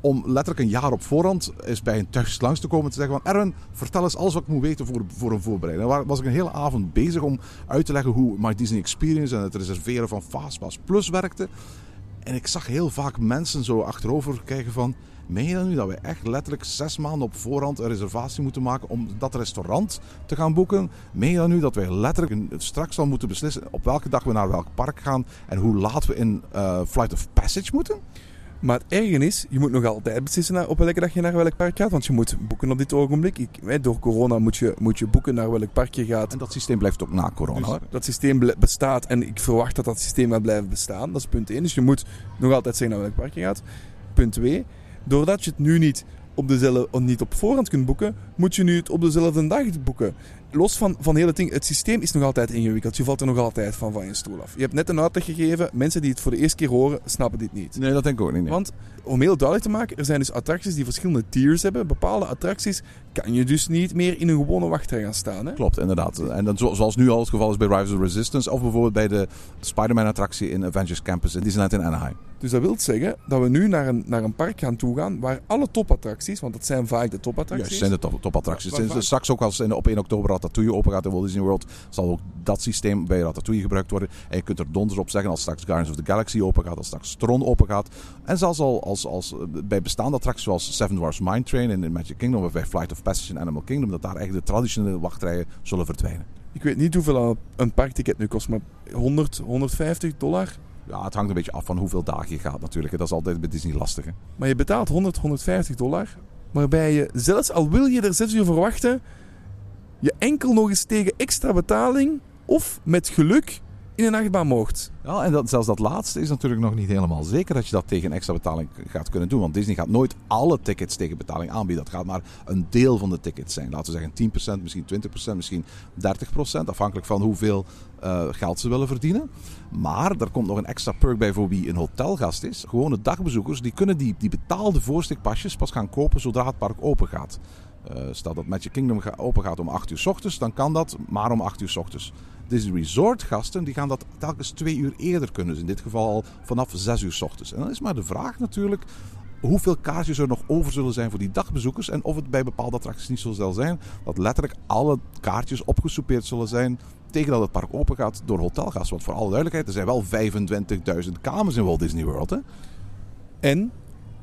Om letterlijk een jaar op voorhand eens bij een thuis langs te komen en te zeggen van Erwin, vertel eens alles wat ik moet weten voor, voor een voorbereiding. Daar was ik een hele avond bezig om uit te leggen hoe My Disney Experience en het reserveren van Fastpass Plus werkte. En ik zag heel vaak mensen zo achterover kijken van... Meen je dan nu dat we echt letterlijk zes maanden op voorhand een reservatie moeten maken om dat restaurant te gaan boeken? Meen je dan nu dat wij letterlijk straks al moeten beslissen op welke dag we naar welk park gaan en hoe laat we in eh, Flight of Passage moeten? Maar het erge is, je moet nog altijd beslissen op welke dag je naar welk park gaat. Want je moet boeken op dit ogenblik. Ik, door corona moet je, moet je boeken naar welk park je gaat. En dat systeem blijft ook na corona. Dus dat systeem bestaat en ik verwacht dat dat systeem gaat blijven bestaan. Dat is punt 1. Dus je moet nog altijd zeggen naar welk park je gaat. Punt 2. Doordat je het nu niet op, dezelfde, niet op voorhand kunt boeken, moet je nu het op dezelfde dag boeken. Los van, van heel het ding, het systeem is nog altijd ingewikkeld. Je valt er nog altijd van van je stoel af. Je hebt net een uitleg gegeven. Mensen die het voor de eerste keer horen, snappen dit niet. Nee, dat denk ik ook niet. nee. Want om heel duidelijk te maken, er zijn dus attracties die verschillende tiers hebben. Bepaalde attracties kan je dus niet meer in een gewone wachtrij gaan staan. Hè? Klopt, inderdaad. En dan, zo- zoals nu al het geval is bij Rise of Resistance of bijvoorbeeld bij de Spider-Man-attractie in Avengers Campus in Disneyland in Anaheim. Dus dat wil zeggen dat we nu naar een, naar een park gaan toegaan waar alle topattracties, want dat zijn vaak de Juist, topattracties. zijn de top, topattracties. Waar- straks ook als in, op 1 oktober Ratatouille open gaat in Walt Disney World, zal ook dat systeem bij Ratatouille gebruikt worden. En je kunt er donders op zeggen als straks Guardians of the Galaxy open gaat, als straks Tron open gaat. En zelfs al als, als, eh, bij bestaande attracties zoals Seven Dwarfs Mine Train in, in Magic Kingdom of bij Flight of Passage in Animal Kingdom, dat daar eigenlijk de traditionele wachtrijen zullen verdwijnen. Ik weet niet hoeveel een parkticket nu kost, maar 100, 150 dollar. Ja, het hangt een beetje af van hoeveel dagen je gaat natuurlijk. Dat is altijd bij Disney lastig. Hè? Maar je betaalt 100, 150 dollar. Waarbij je, zelfs al wil je er 6 uur voor wachten, je enkel nog eens tegen extra betaling of met geluk in een achtbaan mocht. Ja, en dat, zelfs dat laatste is natuurlijk nog niet helemaal zeker dat je dat tegen extra betaling gaat kunnen doen. Want Disney gaat nooit alle tickets tegen betaling aanbieden. Dat gaat maar een deel van de tickets zijn. Laten we zeggen 10%, misschien 20%, misschien 30%. Afhankelijk van hoeveel eh, geld ze willen verdienen. Maar er komt nog een extra perk bij voor wie een hotelgast is. Gewone dagbezoekers die kunnen die, die betaalde voorstikpasjes pas gaan kopen zodra het park open gaat. Eh, stel dat Magic Kingdom open gaat om 8 uur s ochtends, dan kan dat maar om 8 uur s ochtends. Resort gasten die gaan dat telkens twee uur eerder kunnen. Dus in dit geval al vanaf 6 uur s ochtends. En dan is maar de vraag natuurlijk hoeveel kaartjes er nog over zullen zijn voor die dagbezoekers. En of het bij bepaalde attracties niet zo zal zijn dat letterlijk alle kaartjes opgesoupeerd zullen zijn tegen dat het park open gaat door hotelgasten. Want voor alle duidelijkheid, er zijn wel 25.000 kamers in Walt Disney World. Hè? En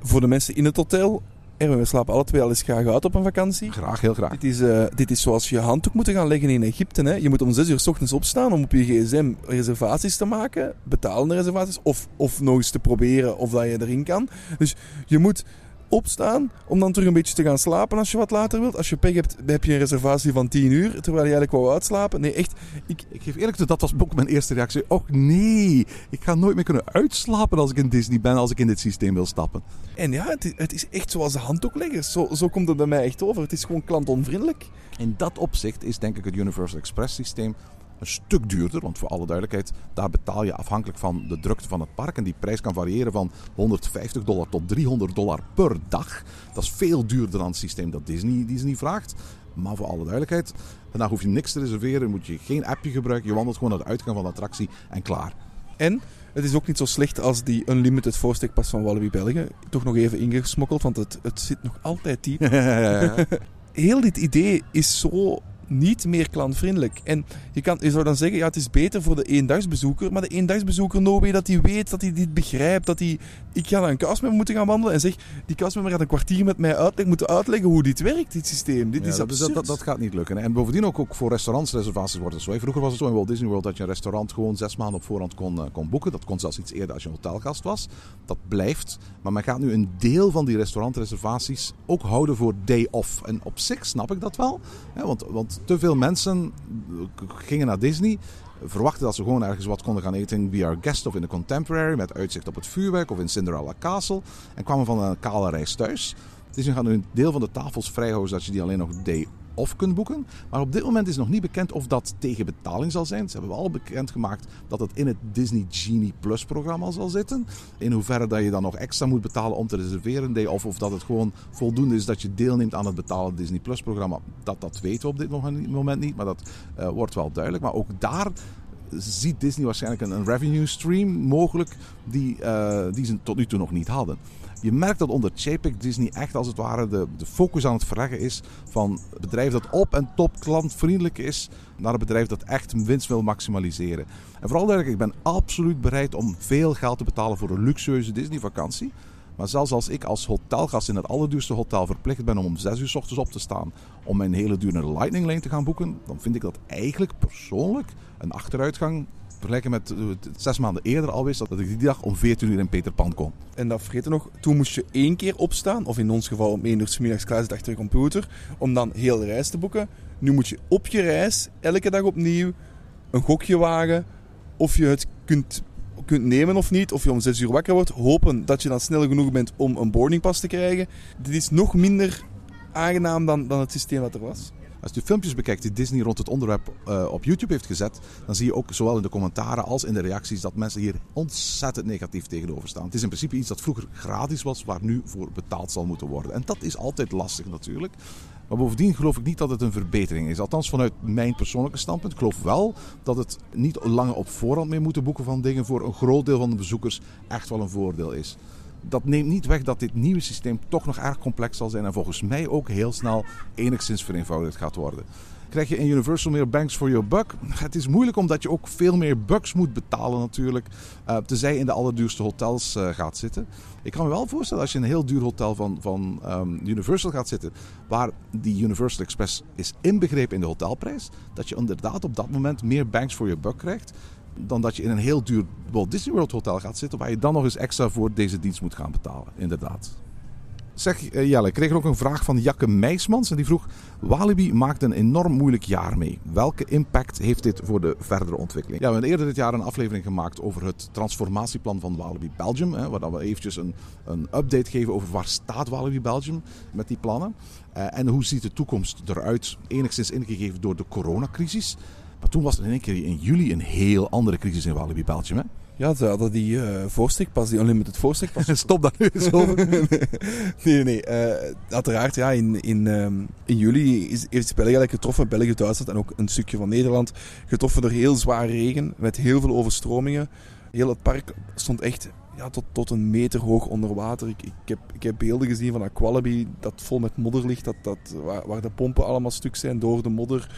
voor de mensen in het hotel, Erwin, we slapen alle twee al eens graag uit op een vakantie. Graag, heel graag. Dit is, eh, dit is zoals je handdoek moeten gaan leggen in Egypte. Hè. Je moet om 6 uur s ochtends opstaan om op je gsm reservaties te maken. Betalende reservaties. Of, of nog eens te proberen of dat je erin kan. Dus je moet opstaan om dan terug een beetje te gaan slapen als je wat later wilt. Als je pech hebt, heb je een reservatie van 10 uur. Terwijl je eigenlijk wou uitslapen. Nee, echt. Ik, Ik geef eerlijk toe, dat was ook mijn eerste reactie. Och nee, ik ga nooit meer kunnen uitslapen als ik in Disney ben, als ik in dit systeem wil stappen. en ja, het is, het is echt zoals de handdoekleggers. Zo, zo komt het bij mij echt over. Het is gewoon klantonvriendelijk. In dat opzicht is denk ik het Universal Express systeem een stuk duurder. Want voor alle duidelijkheid, daar betaal je afhankelijk van de drukte van het park. En die prijs kan variëren van 150 dollar tot 300 dollar per dag. Dat is veel duurder dan het systeem dat Disney, Disney vraagt. Maar voor alle duidelijkheid, daarna hoef je niks te reserveren. Moet je geen appje gebruiken. Je wandelt gewoon naar de uitgang van de attractie en klaar. En het is ook niet zo slecht als die Unlimited voorstekpas van Walibi België. Toch nog even ingesmokkeld, want het, het zit nog altijd diep. [LAUGHS] Heel dit idee is zo niet meer klantvriendelijk. En je, kan, je zou dan zeggen, ja, het is beter voor de eendagsbezoeker. Maar de eendagsbezoeker, no way dat hij weet, dat hij dit begrijpt. Dat hij, ik ga naar een castmember moeten gaan wandelen en zeg, die castmember gaat een kwartier met mij uitleggen, moeten uitleggen hoe dit werkt, dit systeem. Dit Ja, is absurd. dat, dat, dat gaat niet lukken. En bovendien ook, ook voor restaurantsreservaties wordt het zo. Vroeger was het zo in Walt Disney World dat je een restaurant gewoon zes maanden op voorhand kon, eh, kon boeken. Dat kon zelfs iets eerder als je een hotelgast was. Dat blijft. Maar men gaat nu een deel van die restaurantreservaties ook houden voor day off. En op zich snap ik dat wel. Hè, want, want te veel mensen eh, gingen naar Disney verwachten dat ze gewoon ergens wat konden gaan eten in We Are Guest of in de Contemporary met uitzicht op het vuurwerk of in Cinderella Castle en kwamen van een kale reis thuis. Disney gaat nu een deel van de tafels vrijhouden zodat je die alleen nog day off kunt boeken. Maar op dit moment is nog niet bekend of dat tegen betaling zal zijn. Ze hebben wel bekendgemaakt dat het in het Disney Genie Plus programma zal zitten. In hoeverre dat je dan nog extra moet betalen om te reserveren day off of dat het gewoon voldoende is dat je deelneemt aan het betalen Disney Plus programma. Dat, dat weten we op dit moment niet, maar dat eh, wordt wel duidelijk. Maar ook daar ziet Disney waarschijnlijk een, een revenue stream mogelijk die, uh, die ze tot nu toe nog niet hadden. Je merkt dat onder JPEG Disney echt als het ware de, de focus aan het verleggen is van het bedrijf dat op en top klantvriendelijk is naar een bedrijf dat echt winst wil maximaliseren. En vooral duidelijk, ik ben absoluut bereid om veel geld te betalen voor een luxueuze Disney vakantie. Maar zelfs als ik als hotelgast in het allerduurste hotel verplicht ben om om 6 uur s ochtends op te staan om mijn hele dure Lightning Lane te gaan boeken, dan vind ik dat eigenlijk persoonlijk een achteruitgang vergelijken met uh, zes maanden eerder al wist dat ik die dag om 14 uur in Peter Pan kon. En dat vergeten nog, toen moest je één keer opstaan, of in ons geval om 1 uur middags achter computer, om dan heel de reis te boeken. Nu moet je op je reis, elke dag opnieuw, een gokje wagen of je het kunt, kunt nemen of niet, of je om 6 uur wakker wordt, hopen dat je dan snel genoeg bent om een boardingpas te krijgen. Dit is nog minder aangenaam dan, dan het systeem dat er was. Als je filmpjes bekijkt die Disney rond het onderwerp uh, op YouTube heeft gezet, dan zie je ook zowel in de commentaren als in de reacties dat mensen hier ontzettend negatief tegenover staan. Het is in principe iets dat vroeger gratis was, waar nu voor betaald zal moeten worden. En dat is altijd lastig natuurlijk. Maar bovendien geloof ik niet dat het een verbetering is. Althans vanuit mijn persoonlijke standpunt. Ik geloof wel dat het niet langer op voorhand mee moeten boeken van dingen voor een groot deel van de bezoekers echt wel een voordeel is dat neemt niet weg dat dit nieuwe systeem toch nog erg complex zal zijn en volgens mij ook heel snel enigszins vereenvoudigd gaat worden. Krijg je in Universal meer banks for your buck? Het is moeilijk omdat je ook veel meer bucks moet betalen natuurlijk. Uh, tenzij je in de allerduurste hotels uh, gaat zitten. Ik kan me wel voorstellen als je in een heel duur hotel van, van um, Universal gaat zitten. Waar die Universal Express is inbegrepen in de hotelprijs. Dat je inderdaad op dat moment meer banks for your buck krijgt dan dat je in een heel duur Walt Disney World hotel gaat zitten, waar je dan nog eens extra voor deze dienst moet gaan betalen. Inderdaad. Zeg uh, Jelle, ik kreeg ook een vraag van Jakke Meismans en die vroeg: Walibi maakt een enorm moeilijk jaar mee. Welke impact heeft dit voor de verdere ontwikkeling? Ja, we hebben eerder dit jaar een aflevering gemaakt over het transformatieplan van Walibi Belgium. Hè, waar we eventjes een, een update geven over waar staat Walibi Belgium met die plannen. Uh, en hoe ziet de toekomst eruit, enigszins ingegeven door de coronacrisis. Maar toen was er in één keer in juli een heel andere crisis in Walibi Belgium. Hè? Ja, ze hadden die uh, voorstikpas, die unlimited voorstikpas. [LAUGHS] Stop dat nu eens over. [LAUGHS] nee, nee, nee. Uh, uiteraard, ja, in, in, um, in juli is, heeft België eigenlijk getroffen, België, Duitsland en ook een stukje van Nederland, getroffen door heel zware regen, met heel veel overstromingen. Heel het park stond echt ja, tot, tot een meter hoog onder water. Ik, ik, heb, ik heb beelden gezien van Aqualibi dat vol met modder ligt, dat, dat, waar, waar de pompen allemaal stuk zijn door de modder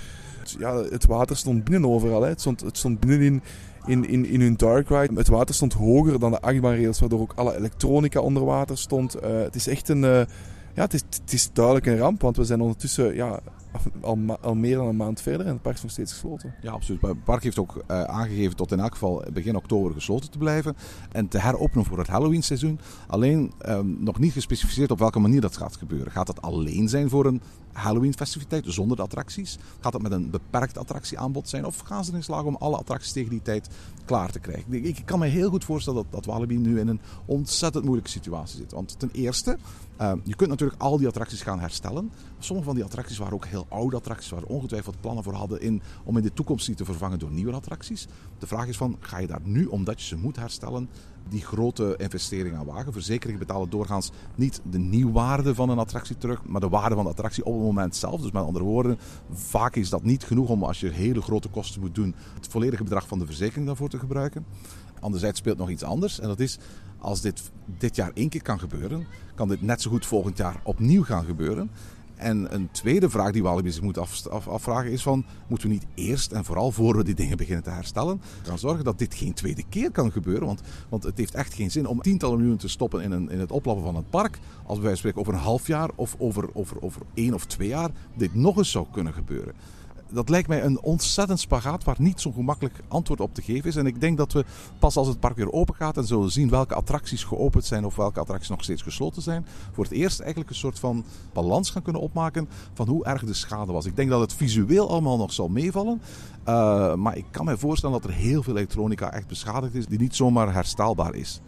ja, het water stond binnen overal. Hè. Het, stond, het stond binnenin in, in, in hun dark ride. Het water stond hoger dan de achtbaanrails, waardoor ook alle elektronica onder water stond. Uh, het is echt een... Uh, ja, het is, het is duidelijk een ramp, want we zijn ondertussen ja, al, al meer dan een maand verder en het park is nog steeds gesloten. Ja, absoluut. Het park heeft ook uh, aangegeven tot in elk geval begin oktober gesloten te blijven en te heropenen voor het Halloween seizoen. Alleen um, nog niet gespecificeerd op welke manier dat gaat gebeuren. Gaat dat alleen zijn voor een Halloween-festiviteit zonder de attracties? Gaat dat met een beperkt attractieaanbod zijn? Of gaan ze erin slagen om alle attracties tegen die tijd klaar te krijgen? Ik kan me heel goed voorstellen dat, dat Walibi nu in een ontzettend moeilijke situatie zit. Want ten eerste, uh, je kunt natuurlijk al die attracties gaan herstellen. Sommige van die attracties waren ook heel oude attracties, waar ongetwijfeld plannen voor hadden in, om in de toekomst die te vervangen door nieuwe attracties. De vraag is van, ga je daar nu, omdat je ze moet herstellen, die grote investering aan wagen. Verzekeringen betalen doorgaans niet de nieuwwaarde van een attractie terug, maar de waarde van de attractie op het moment zelf. Dus met andere woorden, vaak is dat niet genoeg om als je hele grote kosten moet doen, het volledige bedrag van de verzekering daarvoor te gebruiken. Anderzijds speelt nog iets anders en dat is als dit dit jaar één keer kan gebeuren, kan dit net zo goed volgend jaar opnieuw gaan gebeuren. En een tweede vraag die Walibi zich moet af, af, afvragen is van... moeten we niet eerst en vooral voor we die dingen beginnen te herstellen... gaan zorgen dat dit geen tweede keer kan gebeuren? Want, want het heeft echt geen zin om tientallen miljoenen te stoppen in, een, in het oplappen van het park... als wij spreken over een half jaar of over, over, over één of twee jaar dit nog eens zou kunnen gebeuren dat lijkt mij een ontzettend spagaat waar niet zo gemakkelijk antwoord op te geven is. En ik denk dat we pas als het park weer open gaat en zullen zien welke attracties geopend zijn of welke attracties nog steeds gesloten zijn, voor het eerst eigenlijk een soort van balans gaan kunnen opmaken van hoe erg de schade was. Ik denk dat het visueel allemaal nog zal meevallen. Uh, maar ik kan me voorstellen dat er heel veel elektronica echt beschadigd is die niet zomaar herstelbaar is.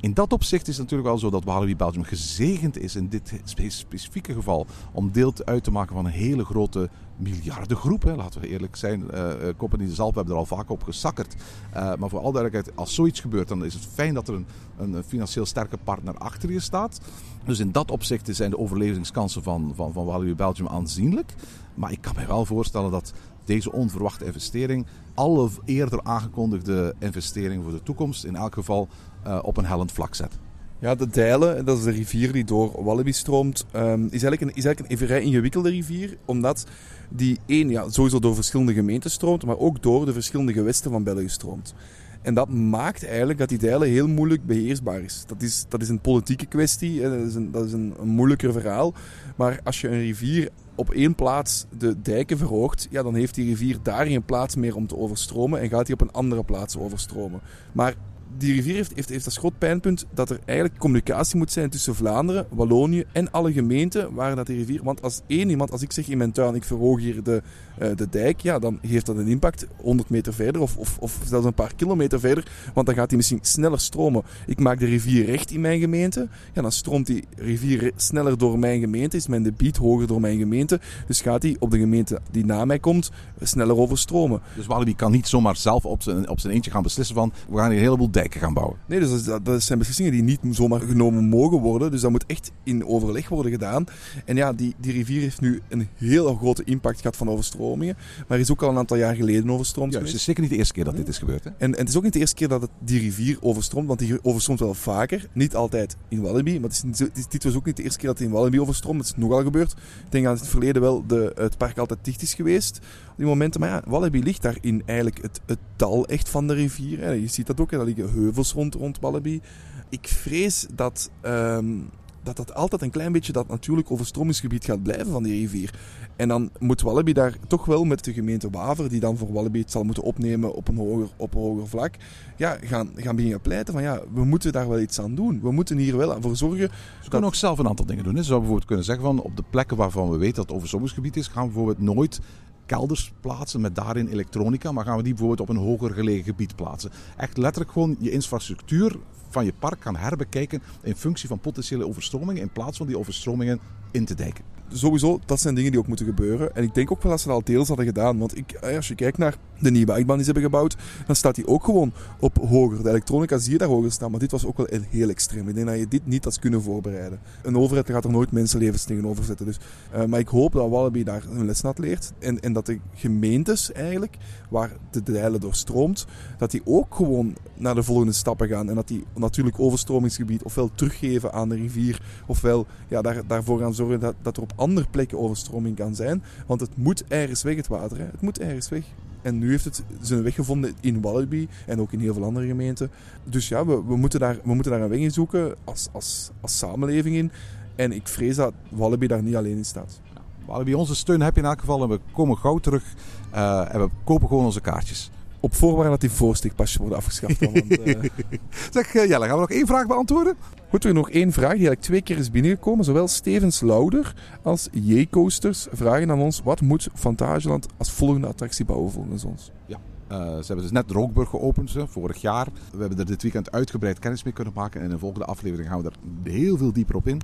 In dat opzicht is het natuurlijk wel zo dat Walibi Belgium gezegend is in dit specifieke geval om deel uit te maken van een hele grote miljardengroep. Hè. Laten we eerlijk zijn, uh, Company de Zalp hebben er al vaak op gesakkerd. Uh, maar voor al duidelijkheid, als zoiets gebeurt, dan is het fijn dat er een, een financieel sterke partner achter je staat. Dus in dat opzicht zijn de overlevingskansen van, van, van Walibi Belgium aanzienlijk. Maar ik kan me wel voorstellen dat deze onverwachte investering alle eerder aangekondigde investeringen voor de toekomst in elk geval uh, op een hellend vlak zet. Ja, de Dijlen, dat is de rivier die door Wallaby stroomt, um, is, eigenlijk een, is eigenlijk een vrij ingewikkelde rivier. Omdat die één, ja, sowieso door verschillende gemeenten stroomt, maar ook door de verschillende gewesten van België stroomt. En dat maakt eigenlijk dat die Dijlen heel moeilijk beheersbaar is. Dat is, dat is een politieke kwestie, dat is, een, dat is een moeilijker verhaal. Maar als je een rivier op één plaats de dijken verhoogt, ja, dan heeft die rivier daar geen plaats meer om te overstromen en gaat hij op een andere plaats overstromen. Maar die rivier heeft, heeft, heeft als groot pijnpunt dat er eigenlijk communicatie moet zijn tussen Vlaanderen, Wallonië en alle gemeenten waar dat die rivier... Want als één iemand, als ik zeg in mijn tuin, ik verhoog hier de, uh, de dijk, ja, dan heeft dat een impact 100 meter verder of, of, of zelfs een paar kilometer verder, want dan gaat die misschien sneller stromen. Ik maak de rivier recht in mijn gemeente, ja, dan stroomt die rivier sneller door mijn gemeente, is mijn debiet hoger door mijn gemeente, dus gaat die op de gemeente die na mij komt sneller overstromen. Dus Walibi kan niet zomaar zelf op zijn, op zijn eentje gaan beslissen van, we gaan hier een heleboel dijken gaan bouwen. Nee, dus dat, dat, zijn beslissingen die niet zomaar genomen mogen worden. Dus dat moet echt in overleg worden gedaan. En ja, die, die rivier heeft nu een heel grote impact gehad van overstromingen. Maar is ook al een aantal jaar geleden overstroomd ja, Het is zeker niet de eerste keer dat dit is gebeurd. Hè? En, en het is ook niet de eerste keer dat het die rivier overstroomt. Want die overstroomt wel vaker. Niet altijd in Walibi. Maar het is, dit was ook niet de eerste keer dat het in Walibi overstroomt. Het is nogal gebeurd. Ik denk dat in het verleden wel de, het park altijd dicht is geweest die momenten. Maar ja, Walibi ligt daarin eigenlijk het, het dal echt van de rivier. Hè. Je ziet dat ook, hè. daar liggen heuvels rond, rond Walibi. Ik vrees dat, um, dat dat altijd een klein beetje dat natuurlijk overstromingsgebied gaat blijven van die rivier. En dan moet Walibi daar toch wel met de gemeente Waver, die dan voor Walibi het zal moeten opnemen op een hoger, op een hoger vlak, ja, gaan, gaan beginnen pleiten van ja, we moeten daar wel iets aan doen. We moeten hier wel voor zorgen. Ze kunnen ook zelf een aantal dingen doen. Ze zouden bijvoorbeeld kunnen zeggen van op de plekken waarvan we weten dat het overstromingsgebied is, gaan we bijvoorbeeld nooit kelders plaatsen met daarin elektronica, maar gaan we die bijvoorbeeld op een hoger gelegen gebied plaatsen. Echt letterlijk gewoon je infrastructuur van je park gaan herbekijken in functie van potentiële overstromingen in plaats van die overstromingen in te dijken sowieso, dat zijn dingen die ook moeten gebeuren. En ik denk ook wel dat ze dat al deels hadden gedaan. Want ik, eh, als je kijkt naar de nieuwe achtbaan die ze hebben gebouwd, dan staat die ook gewoon op hoger. De elektronica zie je daar hoger staan, maar dit was ook wel heel extreem. Ik denk dat je dit niet had kunnen voorbereiden. Een overheid gaat er nooit mensenlevens tegenover zetten. Dus, uh, maar ik hoop dat Wallaby daar een les had leert. En, en dat de gemeentes eigenlijk, waar de Dijlen doorstroomt, dat die ook gewoon naar de volgende stappen gaan. En dat die natuurlijk overstromingsgebied ofwel teruggeven aan de rivier, ofwel ja, daar, daarvoor gaan zorgen dat, dat er op andere plekken overstroming kan zijn. Want het moet ergens weg, het water. Hè. Het moet ergens weg. En nu heeft het zijn weg gevonden in Wallaby en ook in heel veel andere gemeenten. Dus ja, we, we, moeten, daar, we moeten daar een weg in zoeken als, als, als samenleving in. En ik vrees dat Wallaby daar niet alleen in staat. Wallaby, onze steun heb je in elk geval en we komen gauw terug uh, en we kopen gewoon onze kaartjes. Op voorwaarde dat die voorstikpasjes worden afgeschaft. Want, uh... [LAUGHS] zeg uh, Jelle, gaan we nog één vraag beantwoorden? Goed, er nog één vraag die eigenlijk twee keer is binnengekomen. Zowel Stevens Louder als J-Coasters vragen aan ons... wat moet Fantageland als volgende attractie bouwen volgens ons? Ja. Uh, ze hebben dus net Rookburg geopend, hè, vorig jaar. We hebben er dit weekend uitgebreid kennis mee kunnen maken. En in de volgende aflevering gaan we er heel veel dieper op in.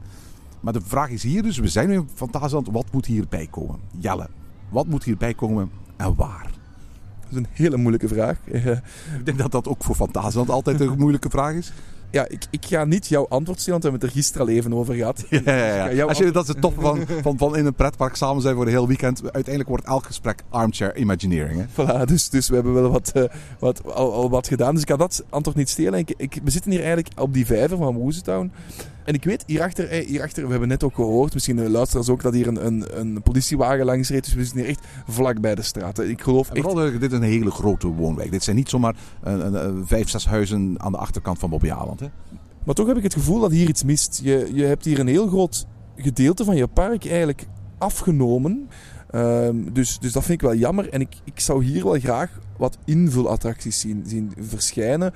Maar de vraag is hier dus, we zijn nu in Fantasieland, wat moet hierbij komen? Jelle, wat moet hierbij komen en waar? Dat is een hele moeilijke vraag. [LAUGHS] Ik denk dat dat ook voor Fantasieland altijd een moeilijke vraag is ja, ik, ik ga niet jouw antwoord stellen, want we hebben het er gisteren al even over gehad. [LAUGHS] Ja, ja, ja. Als je, dat is het tof van, [LAUGHS] van, van in een pretpark samen zijn voor een heel weekend. Uiteindelijk wordt elk gesprek armchair imagineering. Hè? Voilà, dus, dus we hebben wel wat, uh, wat, al, al, wat gedaan. Dus ik kan dat antwoord niet stelen. Ik, ik, we zitten hier eigenlijk op die vijver van Woezetown. En ik weet, hierachter, eh, hierachter, we hebben net ook gehoord, misschien de luisteraars ook, dat hier een, een, een politiewagen langs reed. Dus we zitten hier echt vlak bij de straat. Ik geloof echt... Vooral, dit is een hele grote woonwijk. Dit zijn niet zomaar een, een, vijf, zes huizen aan de achterkant van Bobbejaanland. Maar toch heb ik het gevoel dat hier iets mist. Je, je hebt hier een heel groot gedeelte van je park eigenlijk afgenomen. Um, dus, dus dat vind ik wel jammer. En ik, ik zou hier wel graag wat invulattracties zien, zien verschijnen.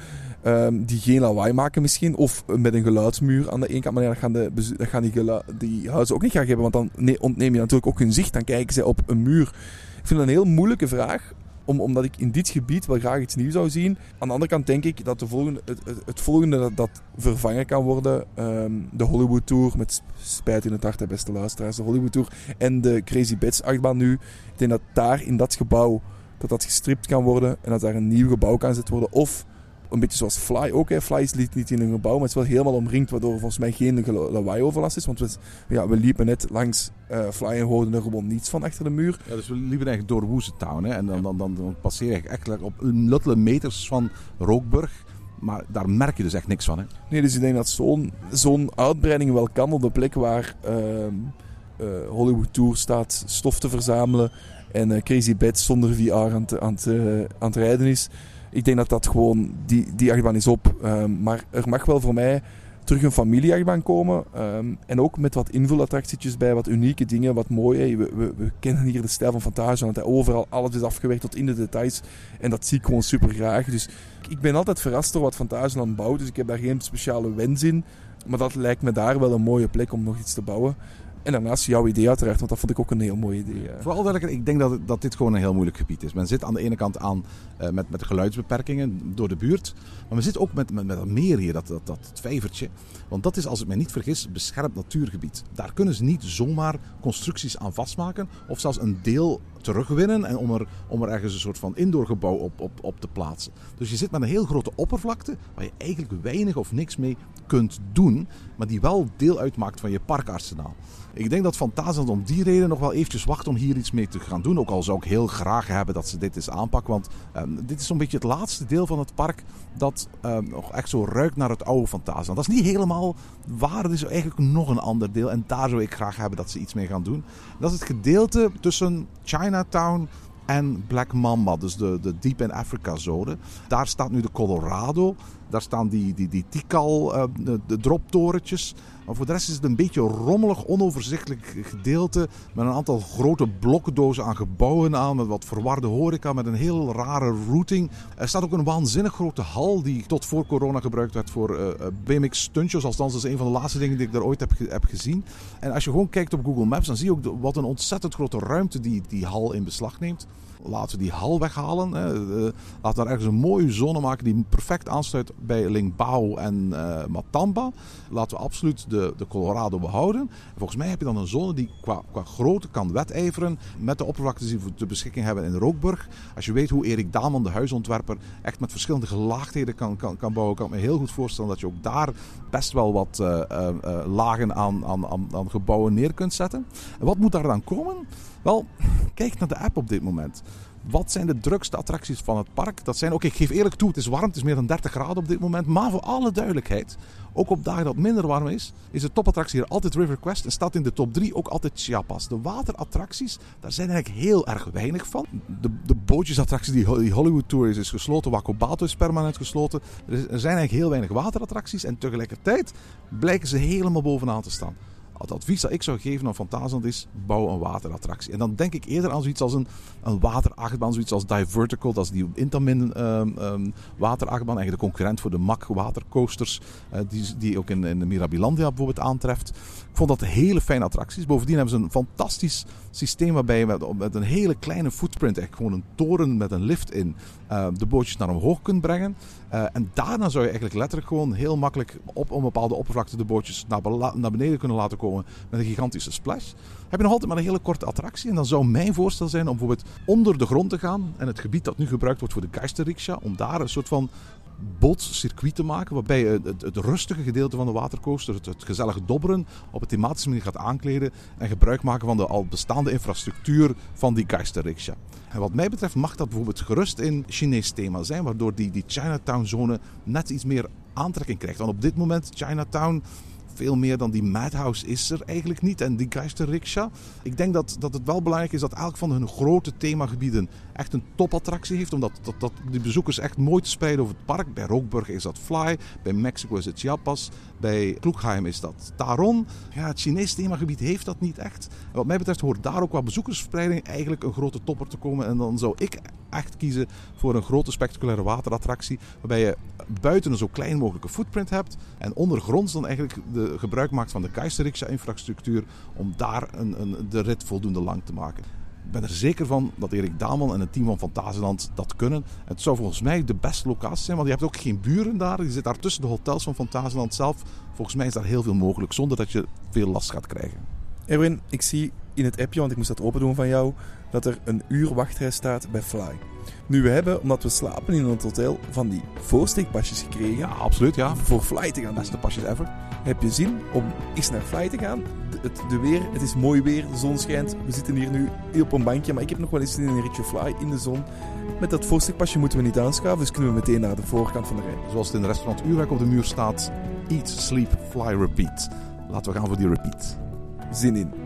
Um, die geen lawaai maken misschien. Of met een geluidsmuur aan de ene kant. Maar dat gaan, de, dat gaan die, die huizen ook niet graag hebben. Want dan ontneem je natuurlijk ook hun zicht. Dan kijken ze op een muur. Ik vind het een heel moeilijke vraag om, omdat ik in dit gebied wel graag iets nieuws zou zien. Aan de andere kant denk ik dat de volgende, het, het, volgende dat, dat, vervangen kan worden, um, de Hollywood Tour, met spijt in het hart, de beste luisteraars, de Hollywood Tour en de Crazy Bets achtbaan nu. Ik denk dat daar in dat gebouw, dat dat gestript kan worden en dat daar een nieuw gebouw kan gezet worden. Of een beetje zoals Fly ook. Hè. Fly is niet, in een gebouw, maar het is wel helemaal omringd, waardoor er volgens mij geen lawaai-overlast is. Want we, ja, we liepen net langs eh, Fly en hoorden er gewoon niets van achter de muur. Ja, dus we liepen eigenlijk door Woeze Town. Hè, en dan, dan, dan, dan passeer je eigenlijk op luttele meters van Rookburg. Maar daar merk je dus echt niks van. Hè. Nee, dus ik denk dat zo'n zo'n uitbreiding wel kan op de plek waar ehm, eh, Hollywood Tour staat stof te verzamelen en eh, Crazy Bad zonder VR aan eh, aan het rijden is. Ik denk dat dat gewoon, die, die achtbaan is op. Ehm, maar er mag wel voor mij terug een familieachtbaan komen. ehm, en ook met wat invulattractietjes bij, wat unieke dingen, wat mooi. hè. We, we, we kennen hier de stijl van Fantasia, want overal alles is afgewerkt tot in de details. En dat zie ik gewoon super graag. Dus ik ben altijd verrast door wat Fantasieland bouwt, dus ik heb daar geen speciale wens in. Maar dat lijkt me daar wel een mooie plek om nog iets te bouwen. En daarnaast jouw idee uiteraard, want dat vond ik ook een heel mooi idee. ja. Vooral duidelijk, ik denk dat, dat dit gewoon een heel moeilijk gebied is. Men zit aan de ene kant aan eh, met, met geluidsbeperkingen door de buurt. Maar men zit ook met, met, met dat meer hier, dat, dat, dat vijvertje. Want dat is, als ik me niet vergis, beschermd natuurgebied. Daar kunnen ze niet zomaar constructies aan vastmaken. Of zelfs een deel terugwinnen en om er, om er ergens een soort van indoorgebouw op, op, op te plaatsen. Dus je zit met een heel grote oppervlakte waar je eigenlijk weinig of niks mee kunt doen. Maar die wel deel uitmaakt van je parkarsenaal. Ik denk dat Fantasyland om die reden nog wel eventjes wacht om hier iets mee te gaan doen. Ook al zou ik heel graag hebben dat ze dit eens aanpakken. Want ehm, dit is zo'n beetje het laatste deel van het park dat ehm, nog echt zo ruikt naar het oude Fantasyland. Dat is niet helemaal waar. Het is eigenlijk nog een ander deel. En daar zou ik graag hebben dat ze iets mee gaan doen. Dat is het gedeelte tussen Chinatown en Black Mamba, dus de, de Deep in Africa zone. Daar staat nu de Colorado. Daar staan die, die, die Tikal, eh, de, droptorentjes. Maar voor de rest is het een beetje rommelig, onoverzichtelijk gedeelte. Met een aantal grote blokkendozen aan gebouwen aan. Met wat verwarde horeca, met een heel rare routing. Er staat ook een waanzinnig grote hal die tot voor corona gebruikt werd voor eh, eh, BMX stuntjes. Althans, dat is een van de laatste dingen die ik daar ooit heb, heb gezien. En als je gewoon kijkt op Google Maps, dan zie je ook wat een ontzettend grote ruimte die die hal in beslag neemt. Laten we die hal weghalen. Eh, laten we daar ergens een mooie zone maken die perfect aansluit bij Lingbao en eh, Matamba. Laten we absoluut de, de Colorado behouden. En volgens mij heb je dan een zone die qua, qua grootte kan wedijveren met de oppervlaktes die we ter beschikking hebben in Rookburg. Als je weet hoe Erik Daman, de huisontwerper, echt met verschillende gelaagdheden kan, kan, kan bouwen, kan ik me heel goed voorstellen dat je ook daar best wel wat eh, lagen aan, aan, aan, gebouwen neer kunt zetten. En wat moet daar dan komen? Wel, [LAUGHS] kijk naar de app op dit moment. Wat zijn de drukste attracties van het park? Dat zijn, oké, ik geef eerlijk toe, het is warm, het is meer dan 30 graden op dit moment. Maar voor alle duidelijkheid, ook op dagen dat het minder warm is, is de topattractie hier altijd River Quest en staat in de top 3 ook altijd Chiapas. De waterattracties, daar zijn eigenlijk heel erg weinig van. De, de bootjesattractie die Ho- die Hollywood Tour is, is gesloten. Wacobato is permanent gesloten. Er zijn eigenlijk heel weinig waterattracties en tegelijkertijd blijken ze helemaal bovenaan te staan. Het advies dat ik zou geven aan Fantasyland is: bouw een waterattractie. En dan denk ik eerder aan zoiets als een, een waterachtbaan, zoiets als Divertical. Dat is die Intamin ehm ehm, waterachtbaan, eigenlijk de concurrent voor de MAC watercoasters, eh, die, die ook in, in de Mirabilandia bijvoorbeeld aantreft. Ik vond dat hele fijne attracties. Bovendien hebben ze een fantastisch systeem waarbij je met, een hele kleine footprint, echt gewoon een toren met een lift in, eh, de bootjes naar omhoog kunt brengen. Eh, en daarna zou je eigenlijk letterlijk gewoon heel makkelijk op een bepaalde oppervlakte de bootjes naar, naar beneden kunnen laten komen met een gigantische splash. Heb je nog altijd maar een hele korte attractie. En dan zou mijn voorstel zijn om bijvoorbeeld onder de grond te gaan. En het gebied dat nu gebruikt wordt voor de Geisterriksja, om daar een soort van bootcircuit te maken. Waarbij je het, het rustige gedeelte van de watercoaster, het, het gezellige dobberen, op een thematische manier gaat aankleden. En gebruik maken van de al bestaande infrastructuur van die Geisterriksja. En wat mij betreft mag dat bijvoorbeeld gerust in Chinees thema zijn. Waardoor die, die Chinatown-zone net iets meer aantrekking krijgt. Want op dit moment Chinatown veel meer dan die Madhouse is er eigenlijk niet. En die Geisterriksja. Ik denk dat, dat het wel belangrijk is dat elk van hun grote themagebieden echt een topattractie heeft. Omdat dat, dat die bezoekers echt mooi te spreiden over het park. Bij Rookburg is dat Fly. Bij Mexico is het Chiapas. Bij Kloekheim is dat Taron. Ja, het Chinees themagebied heeft dat niet echt. Wat mij betreft hoort daar ook qua bezoekersverspreiding eigenlijk een grote topper te komen. En dan zou ik echt kiezen voor een grote spectaculaire waterattractie. Waarbij je buiten een zo klein mogelijke footprint hebt. En ondergronds dan eigenlijk de gebruik maakt van de Keizerijksja-infrastructuur. Om daar een, een, de rit voldoende lang te maken. Ik ben er zeker van dat Erik Daman en het team van Fantasieland dat kunnen. Het zou volgens mij de beste locatie zijn, want je hebt ook geen buren daar. Je zit daar tussen de hotels van Fantasieland zelf. Volgens mij is daar heel veel mogelijk zonder dat je veel last gaat krijgen. Erwin, ik zie in het appje, want ik moest dat open doen van jou, dat er een uur wachtrij staat bij Fly. Nu, we hebben, omdat we slapen in het hotel, van die voorsteekpasjes gekregen. Ja, absoluut, ja. Voor Fly te gaan. Beste pasjes ever. Heb je zin om eens naar Fly te gaan? De, het, de weer, het is mooi weer, de zon schijnt. We zitten hier nu op een bankje, maar ik heb nog wel eens zin in een ritje Fly in de zon. Met dat voorsteekpasje moeten we niet aanschuiven, dus kunnen we meteen naar de voorkant van de rij. Zoals het in restaurant Uurwerk op de muur staat: Eat, sleep, fly, repeat. Laten we gaan voor die repeat. Zin in.